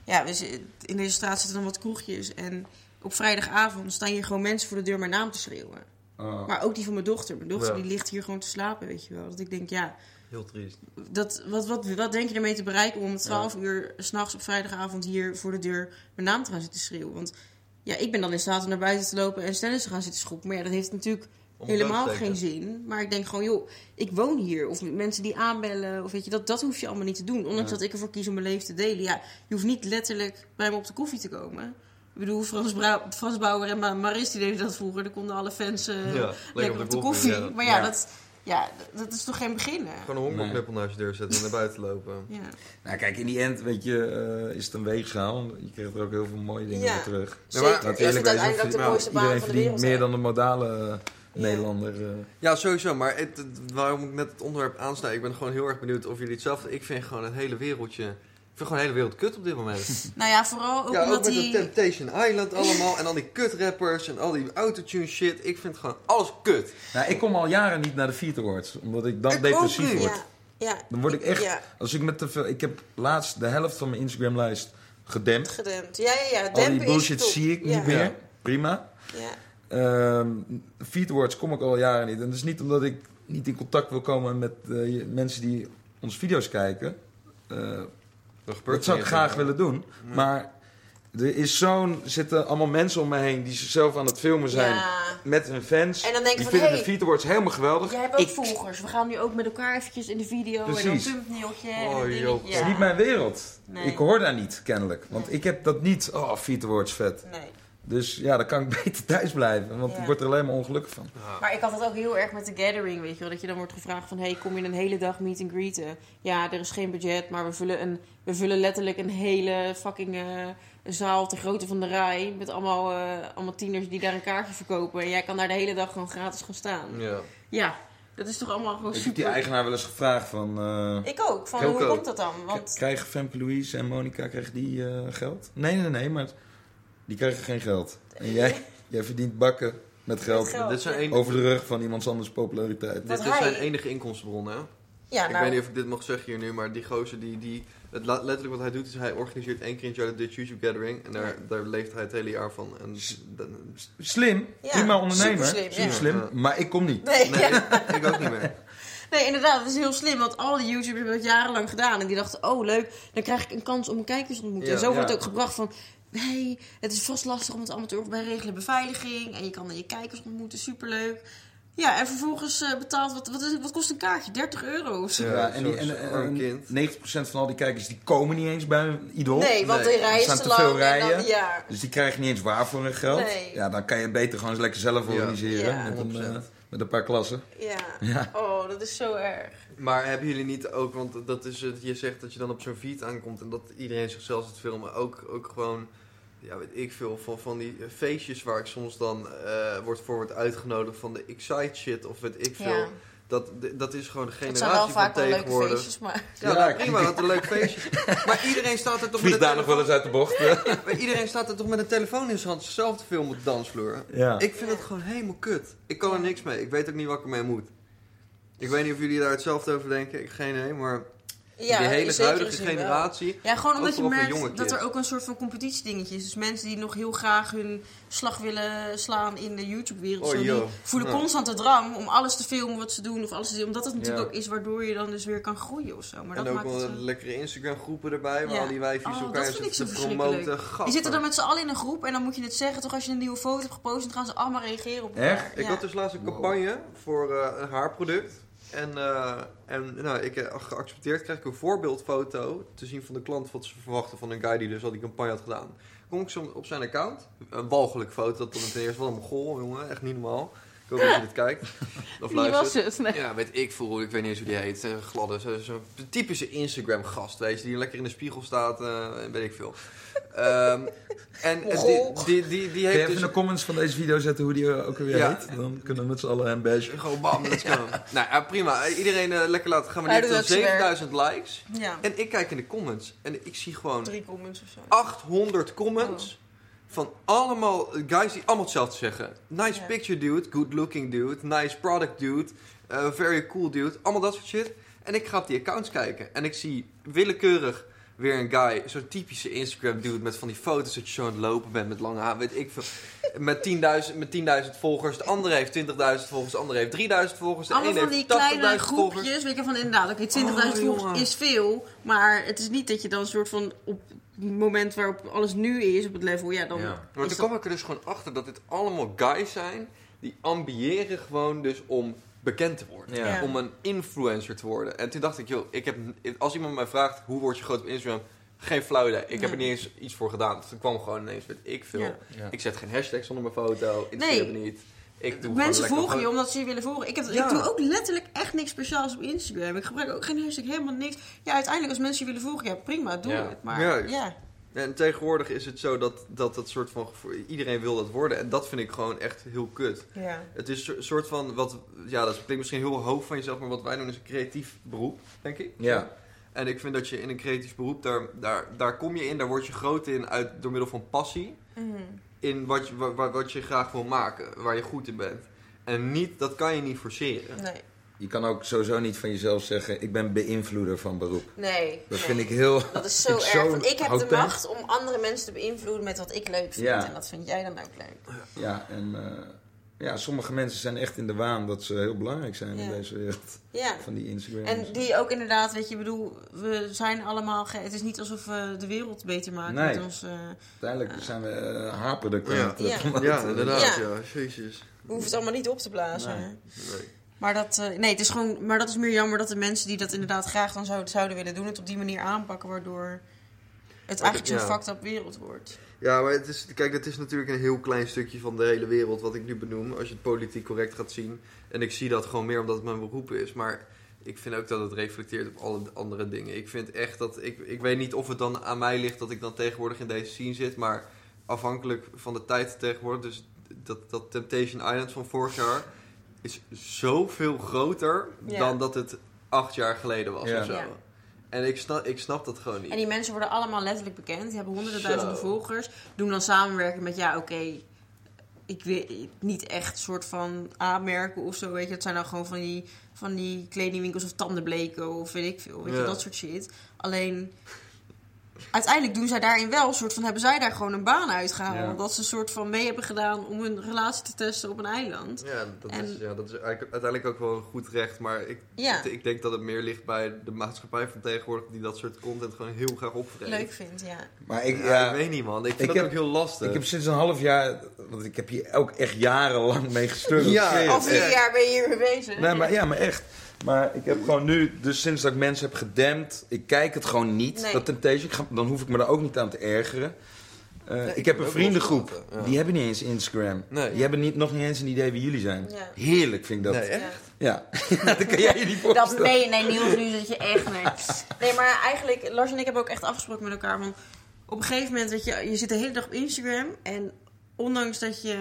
Ja, we zi- in deze straat zitten dan wat kroegjes. En op vrijdagavond staan hier gewoon mensen voor de deur mijn naam te schreeuwen. Oh. Maar ook die van mijn dochter. Mijn dochter Ja. die ligt hier gewoon te slapen, weet je wel. Dat ik denk, ja, Heel triest. dat, wat, wat, wat denk je ermee te bereiken om om 12 uur s'nachts op vrijdagavond hier voor de deur mijn naam te gaan zitten schreeuwen? Want ja, ik ben dan in staat om naar buiten te lopen en stennis te gaan zitten schoppen. Maar ja, dat heeft natuurlijk helemaal geen zin. Maar ik denk gewoon, joh, ik woon hier. Of mensen die aanbellen, of weet je, dat, dat hoef je allemaal niet te doen. Ondanks dat ik ervoor kies om mijn leven te delen. Ja, je hoeft niet letterlijk bij me op de koffie te komen. Ik bedoel, Frans, Bauer en Ma- Maris die deden dat vroeger. Dan konden alle fans eh, Ja, lekker, op de koffie. ja. Maar ja, Ja. Dat, ja, dat, dat is toch geen beginnen? Gewoon een hongerknuppel naast je deur zetten en naar buiten lopen. Ja. Nou, kijk, in die end, weet je, eh, is het een weegschaal. Je kreeg er ook heel veel mooie dingen Ja. terug. Zeker. maar- vind eerlijk wezen, uiteindelijk ook de mooiste baan iedereen van de wereld. meer dan de modale eh, Nederlander. eh. Ja, sowieso. Maar het, het- waarom ik net het onderwerp aansnij, ik ben gewoon heel erg benieuwd of jullie hetzelfde... Ik vind gewoon het hele wereldje... Ik vind gewoon de hele wereld kut op dit moment. [LAUGHS] Nou ja, vooral ook ja, ook omdat met die... dat Temptation Island allemaal en al die kutrappers en al die autotune shit. Ik vind gewoon alles kut. Nou, ik kom al jaren niet naar de Feet Awards, omdat ik dan Ik depressief ook word. Ja, ja. Dan word ik echt, Ja, als ik met te veel, ik heb laatst de helft van mijn Instagram-lijst gedempt. gedempt. Ja, ja, ja. Al die Dempen is bullshit zie ik Ja. niet meer. Ja. Prima. Ja. Ehm Feet Awards kom ik al jaren niet. En dat is niet omdat ik niet in contact wil komen met eh, mensen die onze video's kijken. Eh, Dat gebeurt dat zou ik graag willen doen. Maar er is zo'n, zitten allemaal mensen om me heen die zichzelf aan het filmen zijn Ja. met hun fans. En dan denk je die van, vinden hey, de Feet Awards helemaal geweldig. Jij hebt ook ik, volgers. We gaan nu ook met elkaar eventjes in de video. En dan Precies. een thumbnailtje. Oh, en joh. Het is niet mijn wereld. Nee. Ik hoor daar niet, kennelijk. Want Nee. ik heb dat niet. Oh, Feet Awards vet. Nee. Dus ja, dan kan ik [LAUGHS] beter thuis blijven. Want Ja. ik word er alleen maar ongelukkig van. Maar ik had het ook heel erg met de gathering, weet je wel. Dat je dan wordt gevraagd van, hey, kom je een hele dag meet and greeten? Ja, er is geen budget, maar we vullen, een, we vullen letterlijk een hele fucking eh, zaal ter grootte van de rij. Met allemaal, eh, allemaal tieners die daar een kaartje verkopen. En jij kan daar de hele dag gewoon gratis gaan staan. Ja. Ja, dat is toch allemaal gewoon Ik heb super... die eigenaar wel eens gevraagd van... eh, Ik ook, van Ik hoe ook. komt dat dan? Want Krijgen Femke Louise en Monica krijgen die eh, geld? Nee, nee, nee, maar die krijgen geen geld. En jij, [LAUGHS] jij verdient bakken met geld, geld. Dit, zijn over de rug van iemands anders populariteit. Dit is hij- zijn enige inkomstenbron, hè? ja, Ik nou, weet niet of ik dit mag zeggen hier nu, maar die gozer die... die het, letterlijk wat hij doet is hij organiseert één keer in het jaar de Dutch YouTube Gathering. En daar, daar leeft hij het hele jaar van. En dan- Slim, Ja, prima ondernemer. superslim, ja. Ja. maar ik kom niet. nee, nee, ja. ik ook niet meer. [LAUGHS] Nee, inderdaad, dat is heel slim. Want al die YouTubers hebben het jarenlang gedaan. En die dachten, oh leuk, dan krijg ik een kans om kijkers te ontmoeten. Ja, en zo wordt het ook gebracht van... Nee, het is vast lastig om het allemaal te. Wij regelen beveiliging. En je kan dan je kijkers ontmoeten. Superleuk. Ja, en vervolgens eh, betaalt... Wat, wat, is, wat kost een kaartje? 30 euro of zo? Ja, en, die, en, en- arm kind. 90% van al die kijkers die komen niet eens bij een idool. Nee, want Nee, de rij is staan te te lang. veel dan, ja. Dus die krijgen niet eens waar voor hun geld. Nee. Ja, dan kan je het beter gewoon eens lekker zelf organiseren. Ja. met, een, 100%. eh, met een paar klassen. ja. [LAUGHS] Ja. Oh, dat is zo erg. Maar hebben jullie niet ook, want dat is het, je zegt dat je dan op zo'n feed aankomt en dat iedereen zichzelf zit filmen, ook, ook gewoon, ja weet ik veel, van, van die feestjes waar ik soms dan eh wordt voor wordt uitgenodigd van de Excite shit of weet ik veel. Ja. Dat, dat is gewoon de Het zijn generatie wel van vaak wel leuke feestjes, maar... Ja, Ja, nou, prima, wat een leuk feestje. [LAUGHS] Maar iedereen staat er toch met daar nog wel eens uit de bocht. [LAUGHS] maar iedereen staat er toch met een telefoon in zijn hand zichzelf te filmen op de dansvloer. ja. Ik vind het gewoon helemaal kut. Ik kan er niks mee. Ik weet ook niet wat ik ermee moet. Ik weet niet of jullie daar hetzelfde over denken. Ik geen idee, maar Ja, in hele huidige generatie. Ja, gewoon omdat je merkt dat er ook een soort van competitiedingetje is. Dus mensen die nog heel graag hun slag willen slaan in de YouTube-wereld. Oh, zo, die voelen Ja. constant de drang om alles te filmen wat ze doen. Of alles te doen. Omdat het natuurlijk Ja. ook is waardoor je dan dus weer kan groeien of zo. Maar en dat ook maakt wel het lekkere Instagram groepen erbij, waar al die wijfjes Oh, elkaar dat zitten te promoten. Die zitten dan met z'n allen in een groep en dan moet je het zeggen. Toch als je een nieuwe foto hebt gepost, dan gaan ze allemaal reageren op elkaar. Echt? Ik had dus laatst een campagne voor eh, een haarproduct. En, eh, en nou, ik heb geaccepteerd, kreeg ik een voorbeeldfoto te zien van de klant wat ze verwachten van een guy die dus al die campagne had gedaan. Kom ik zo op zijn account, een walgelijke foto, dat dan ten eerste wel een mogol, jongen, echt niet normaal. Ik hoop dat je dit kijkt [LAUGHS] of Wie was luistert. het? Nee. Ja, weet ik veel, ik weet niet eens hoe die heet. Een gladde, zo- zo'n typische Instagram gast, weet je, die lekker in de spiegel staat, eh, weet ik veel. Ehm, en eh, Mogol. die, die, die, die Kun je heeft even dus... in de comments van deze video zetten hoe die er ook weer Ja. heet? Dan kunnen we met z'n allen hem bashen. Gewoon bam, let's go. [LAUGHS] nou ja, prima. Iedereen eh, lekker laten gaan. Doet tot ook zijn werk. 7000 likes. Ja, En ik kijk in de comments en ik zie gewoon drie comments of zo. 800 comments. Van allemaal guys die allemaal hetzelfde zeggen. Nice Ja. picture dude, good looking dude, nice product dude, eh, very cool dude. Allemaal dat soort shit. En ik ga op die accounts kijken. En ik zie willekeurig weer een guy, zo'n typische Instagram dude met van die foto's dat je zo aan het lopen bent met lange haar, weet ik veel. Met 10.000 met 10.000 volgers. De andere heeft 20.000 volgers, de andere heeft 3.000 volgers. De Allemaal van die heeft 80.000 kleine volgers. groepjes. Weet je van inderdaad, oké, 20.000 Oh, volgers jongen. is veel. Maar het is niet dat je dan een soort van op moment waarop alles nu is, op het level, ja, dan. Ja. Maar is toen dat- kwam ik er dus gewoon achter dat dit allemaal guys zijn die ambiëren gewoon dus om bekend te worden. Ja. Ja. Om een influencer te worden. En toen dacht ik, joh, ik heb, als iemand mij vraagt hoe word je groot op Instagram, geen flauw idee. Ik heb er Nee. niet eens iets voor gedaan. Dus toen kwam gewoon ineens met ik veel. Ja. Ja. Ik zet geen hashtag zonder mijn foto. Interesseert me niet. Ik doe Mensen gewoon volgen je omdat ze je willen volgen. Ik, heb, Ja. ik doe ook letterlijk echt niks speciaals op Instagram. Ik gebruik ook geen hashtag, helemaal niks. Ja, uiteindelijk als mensen je willen volgen, ja prima, doe Ja. het. Maar Juist. ja, En tegenwoordig is het zo dat dat, dat soort van... Iedereen wil dat worden. En dat vind ik gewoon echt heel kut. ja. Het is een soort van, wat, ja, dat klinkt misschien heel hoog van jezelf, maar wat wij doen is een creatief beroep, denk ik. Ja. En ik vind dat je in een creatief beroep, daar, daar, daar kom je in, daar word je groot in uit, door middel van passie. Mhm. In wat je, wat, wat je graag wil maken, waar je goed in bent. En niet, dat kan je niet forceren. Nee. Je kan ook sowieso niet van jezelf zeggen, ik ben beïnvloeder van beroep. Nee. Dat nee. vind ik heel... Dat is [LAUGHS] zo ik erg. zo want ik heb de macht om andere mensen te beïnvloeden met wat ik leuk vind. Ja. En dat vind jij dan ook leuk. Ja, en eh, ja, sommige mensen zijn echt in de waan dat ze heel belangrijk zijn in deze wereld. Ja. Van die Instagram. En die ook inderdaad, weet je, ik bedoel, we zijn allemaal. ge- Het is niet alsof we de wereld beter maken Nee. met ons. eh, Uiteindelijk zijn we eh, haarproducten. Ja. eh, Ja. Ja, inderdaad, Ja. ja. Jezus. we hoeven het allemaal niet op te blazen. Nee. Nee. Maar dat, eh, nee, het is gewoon, maar dat is meer jammer dat de mensen die dat inderdaad graag dan zouden, zouden willen doen, het op die manier aanpakken, waardoor. het eigenlijk zo'n Ja. fucked up wereld wordt. Ja, maar het is, kijk, het is natuurlijk een heel klein stukje van de hele wereld wat ik nu benoem. Als je het politiek correct gaat zien. En ik zie dat gewoon meer omdat het mijn beroep is. Maar ik vind ook dat het reflecteert op alle andere dingen. Ik vind echt dat. Ik, ik weet niet of het dan aan mij ligt dat ik dan tegenwoordig in deze scene zit. Maar afhankelijk van de tijd tegenwoordig. Dus dat, dat Temptation Island van vorig jaar is zoveel groter Ja. dan dat het acht jaar geleden was Ja. of zo. Ja. En ik snap, ik snap dat gewoon niet. En die mensen worden allemaal letterlijk bekend. Die hebben honderden duizenden volgers. Doen dan samenwerken met, ja, oké, ik weet niet echt soort van aanmerken of zo. Weet je, het zijn dan gewoon van die, van die kledingwinkels of tandenbleken of weet ik veel. Weet je, Ja. dat soort shit. Alleen, uiteindelijk doen zij daarin wel een soort van, hebben zij daar gewoon een baan uitgehaald. Ja. Dat ze een soort van mee hebben gedaan om hun relatie te testen op een eiland. Ja, dat, En- is, ja, dat is eigenlijk uiteindelijk ook wel een goed recht. Maar ik, Ja. ik, ik denk dat het meer ligt bij de maatschappij van tegenwoordig... die dat soort content gewoon heel graag opvreet. Leuk vindt, ja. Maar ik, Ja, ja, ik weet niet, man. Ik vind Ik dat heb- ook heel lastig. ik heb sinds een half jaar, want ik heb hier ook echt jarenlang mee gestruggeld. Ja, Al vier jaar ben je hier mee bezig. Nee, maar, ja, maar echt. Maar ik heb gewoon nu, dus sinds dat ik mensen heb gedempt, ik kijk het gewoon niet, Nee. dat Temptation. Ik ga- dan hoef ik me daar ook niet aan te ergeren. Eh, Nee, ik, ik heb een vriendengroep, ja. die hebben niet eens Instagram. Nee. Die hebben niet, nog niet eens een idee wie jullie zijn. Ja. Heerlijk vind ik dat. Nee, echt? Ja, [LAUGHS] dat kan jij je niet voorstellen. Dat, nee, nee, Niels, nu zit je echt nee. [LAUGHS] Nee, maar eigenlijk, Lars en ik hebben ook echt afgesproken met elkaar. Van, op een gegeven moment, weet je, je zit de hele dag op Instagram. En ondanks dat je,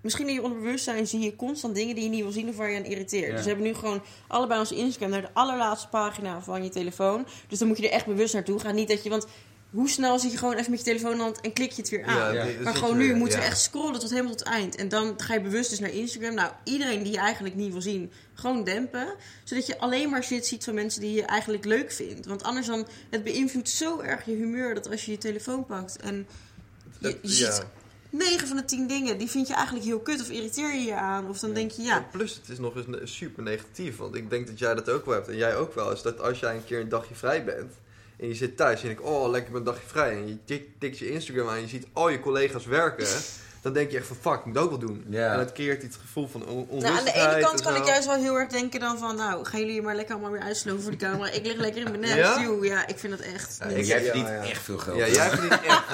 misschien in je onderbewustzijn zie je constant dingen die je niet wil zien of waar je aan irriteert. Ja. Dus we hebben nu gewoon allebei onze Instagram naar de allerlaatste pagina van je telefoon. Dus dan moet je er echt bewust naartoe gaan. Niet dat je, want hoe snel zit je gewoon even met je telefoon in de hand en klik je het weer aan. Ja. Maar gewoon nu weer, moeten we echt scrollen tot helemaal tot het eind. En dan ga je bewust dus naar Instagram. Nou, iedereen die je eigenlijk niet wil zien, gewoon dempen. Zodat je alleen maar shit ziet van mensen die je eigenlijk leuk vindt. Want anders dan, het beïnvloedt zo erg je humeur dat als je je telefoon pakt en je, je Ja. ziet 9 van de 10 dingen, die vind je eigenlijk heel kut of irriteer je je aan. Of dan denk je, ja, En plus, het is nog eens super negatief. Want ik denk dat jij dat ook wel hebt. En jij ook wel. Is dat als jij een keer een dagje vrij bent. En je zit thuis en je denkt, oh, lekker mijn dagje vrij. En je tik- tikt je Instagram aan en je ziet al je collega's werken. Dan denk je echt van, fuck, ik moet het ook wel doen. Ja. En dat creëert dit gevoel van on Nou, aan de ene kant kan zo. ik juist wel heel erg denken dan van... Nou, gaan jullie maar lekker allemaal weer uitsloven voor de camera. Ik lig lekker in mijn nest. Ja? Ja, ik vind dat echt... Ja, jij verdient ja. echt veel geld. Ja, jij verdient echt?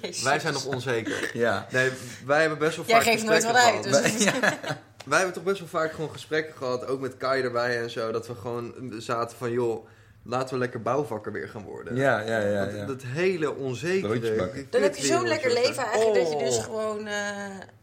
Jezus. [LAUGHS] Wij zijn nog onzeker. Ja. Nee, wij hebben best wel Jij vaak geeft nooit wat gesprekken uit, gehad. dus... [LAUGHS] Wij hebben toch best wel vaak gewoon gesprekken gehad, ook met Kai erbij en zo, dat we gewoon zaten van, joh, laten we lekker bouwvakker weer gaan worden. Ja, ja, ja. Dat, ja. dat hele onzekere. Dan heb je zo'n lekker leven eigenlijk dat je dus Oh. gewoon... eh,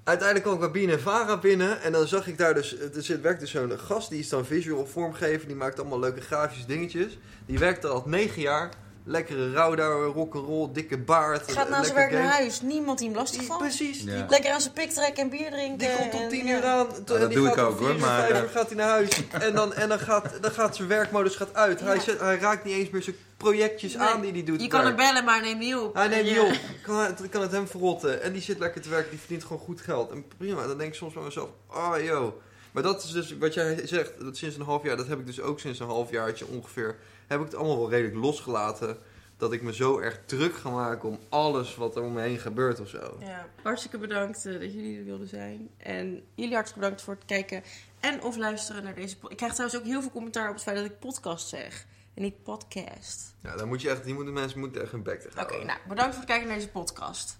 Uiteindelijk kwam ik bij BNN Vara binnen en dan zag ik daar dus, er zit, werkt dus zo'n gast, die is dan visual vormgever, die maakt allemaal leuke grafische dingetjes. Die werkt er al negen jaar, lekkere rouwdouwer, rock'n'roll, dikke baard. gaat na zijn werk naar huis. Niemand die hem lastig valt. Precies, Ja. Lekker aan zijn pik trekken en bier drinken. Die komt om en- tien uur aan. dat en die doe ik ook, hoor, maar, vijf uur gaat hij naar huis. En dan, en dan, gaat, dan gaat zijn werkmodus gaat uit. Hij, Ja. zet, hij raakt niet eens meer zijn projectjes Nee. aan die hij doet. Je kan daar. hem bellen, maar neem niet op. Hij neemt Ja. niet op. Kan, het- kan het hem verrotten. En die zit lekker te werken. Die verdient gewoon goed geld. En prima. Dan denk ik soms bij mezelf. Oh, yo. Maar dat is dus wat jij zegt. Dat sinds een half jaar. Dat heb ik dus ook sinds een half jaartje ongeveer. Heb ik het allemaal wel redelijk losgelaten. Dat ik me zo erg druk ga maken om alles wat er om me heen gebeurt of zo. Ja. Hartstikke bedankt eh, dat jullie er wilden zijn. En jullie hartstikke bedankt voor het kijken en of luisteren naar deze podcast. Ik krijg trouwens ook heel veel commentaar op het feit dat ik podcast zeg. En niet podcast. Ja, dan moet je echt, die moeten mensen moeten echt hun bek tegen Oké, nou, bedankt voor het kijken naar deze podcast.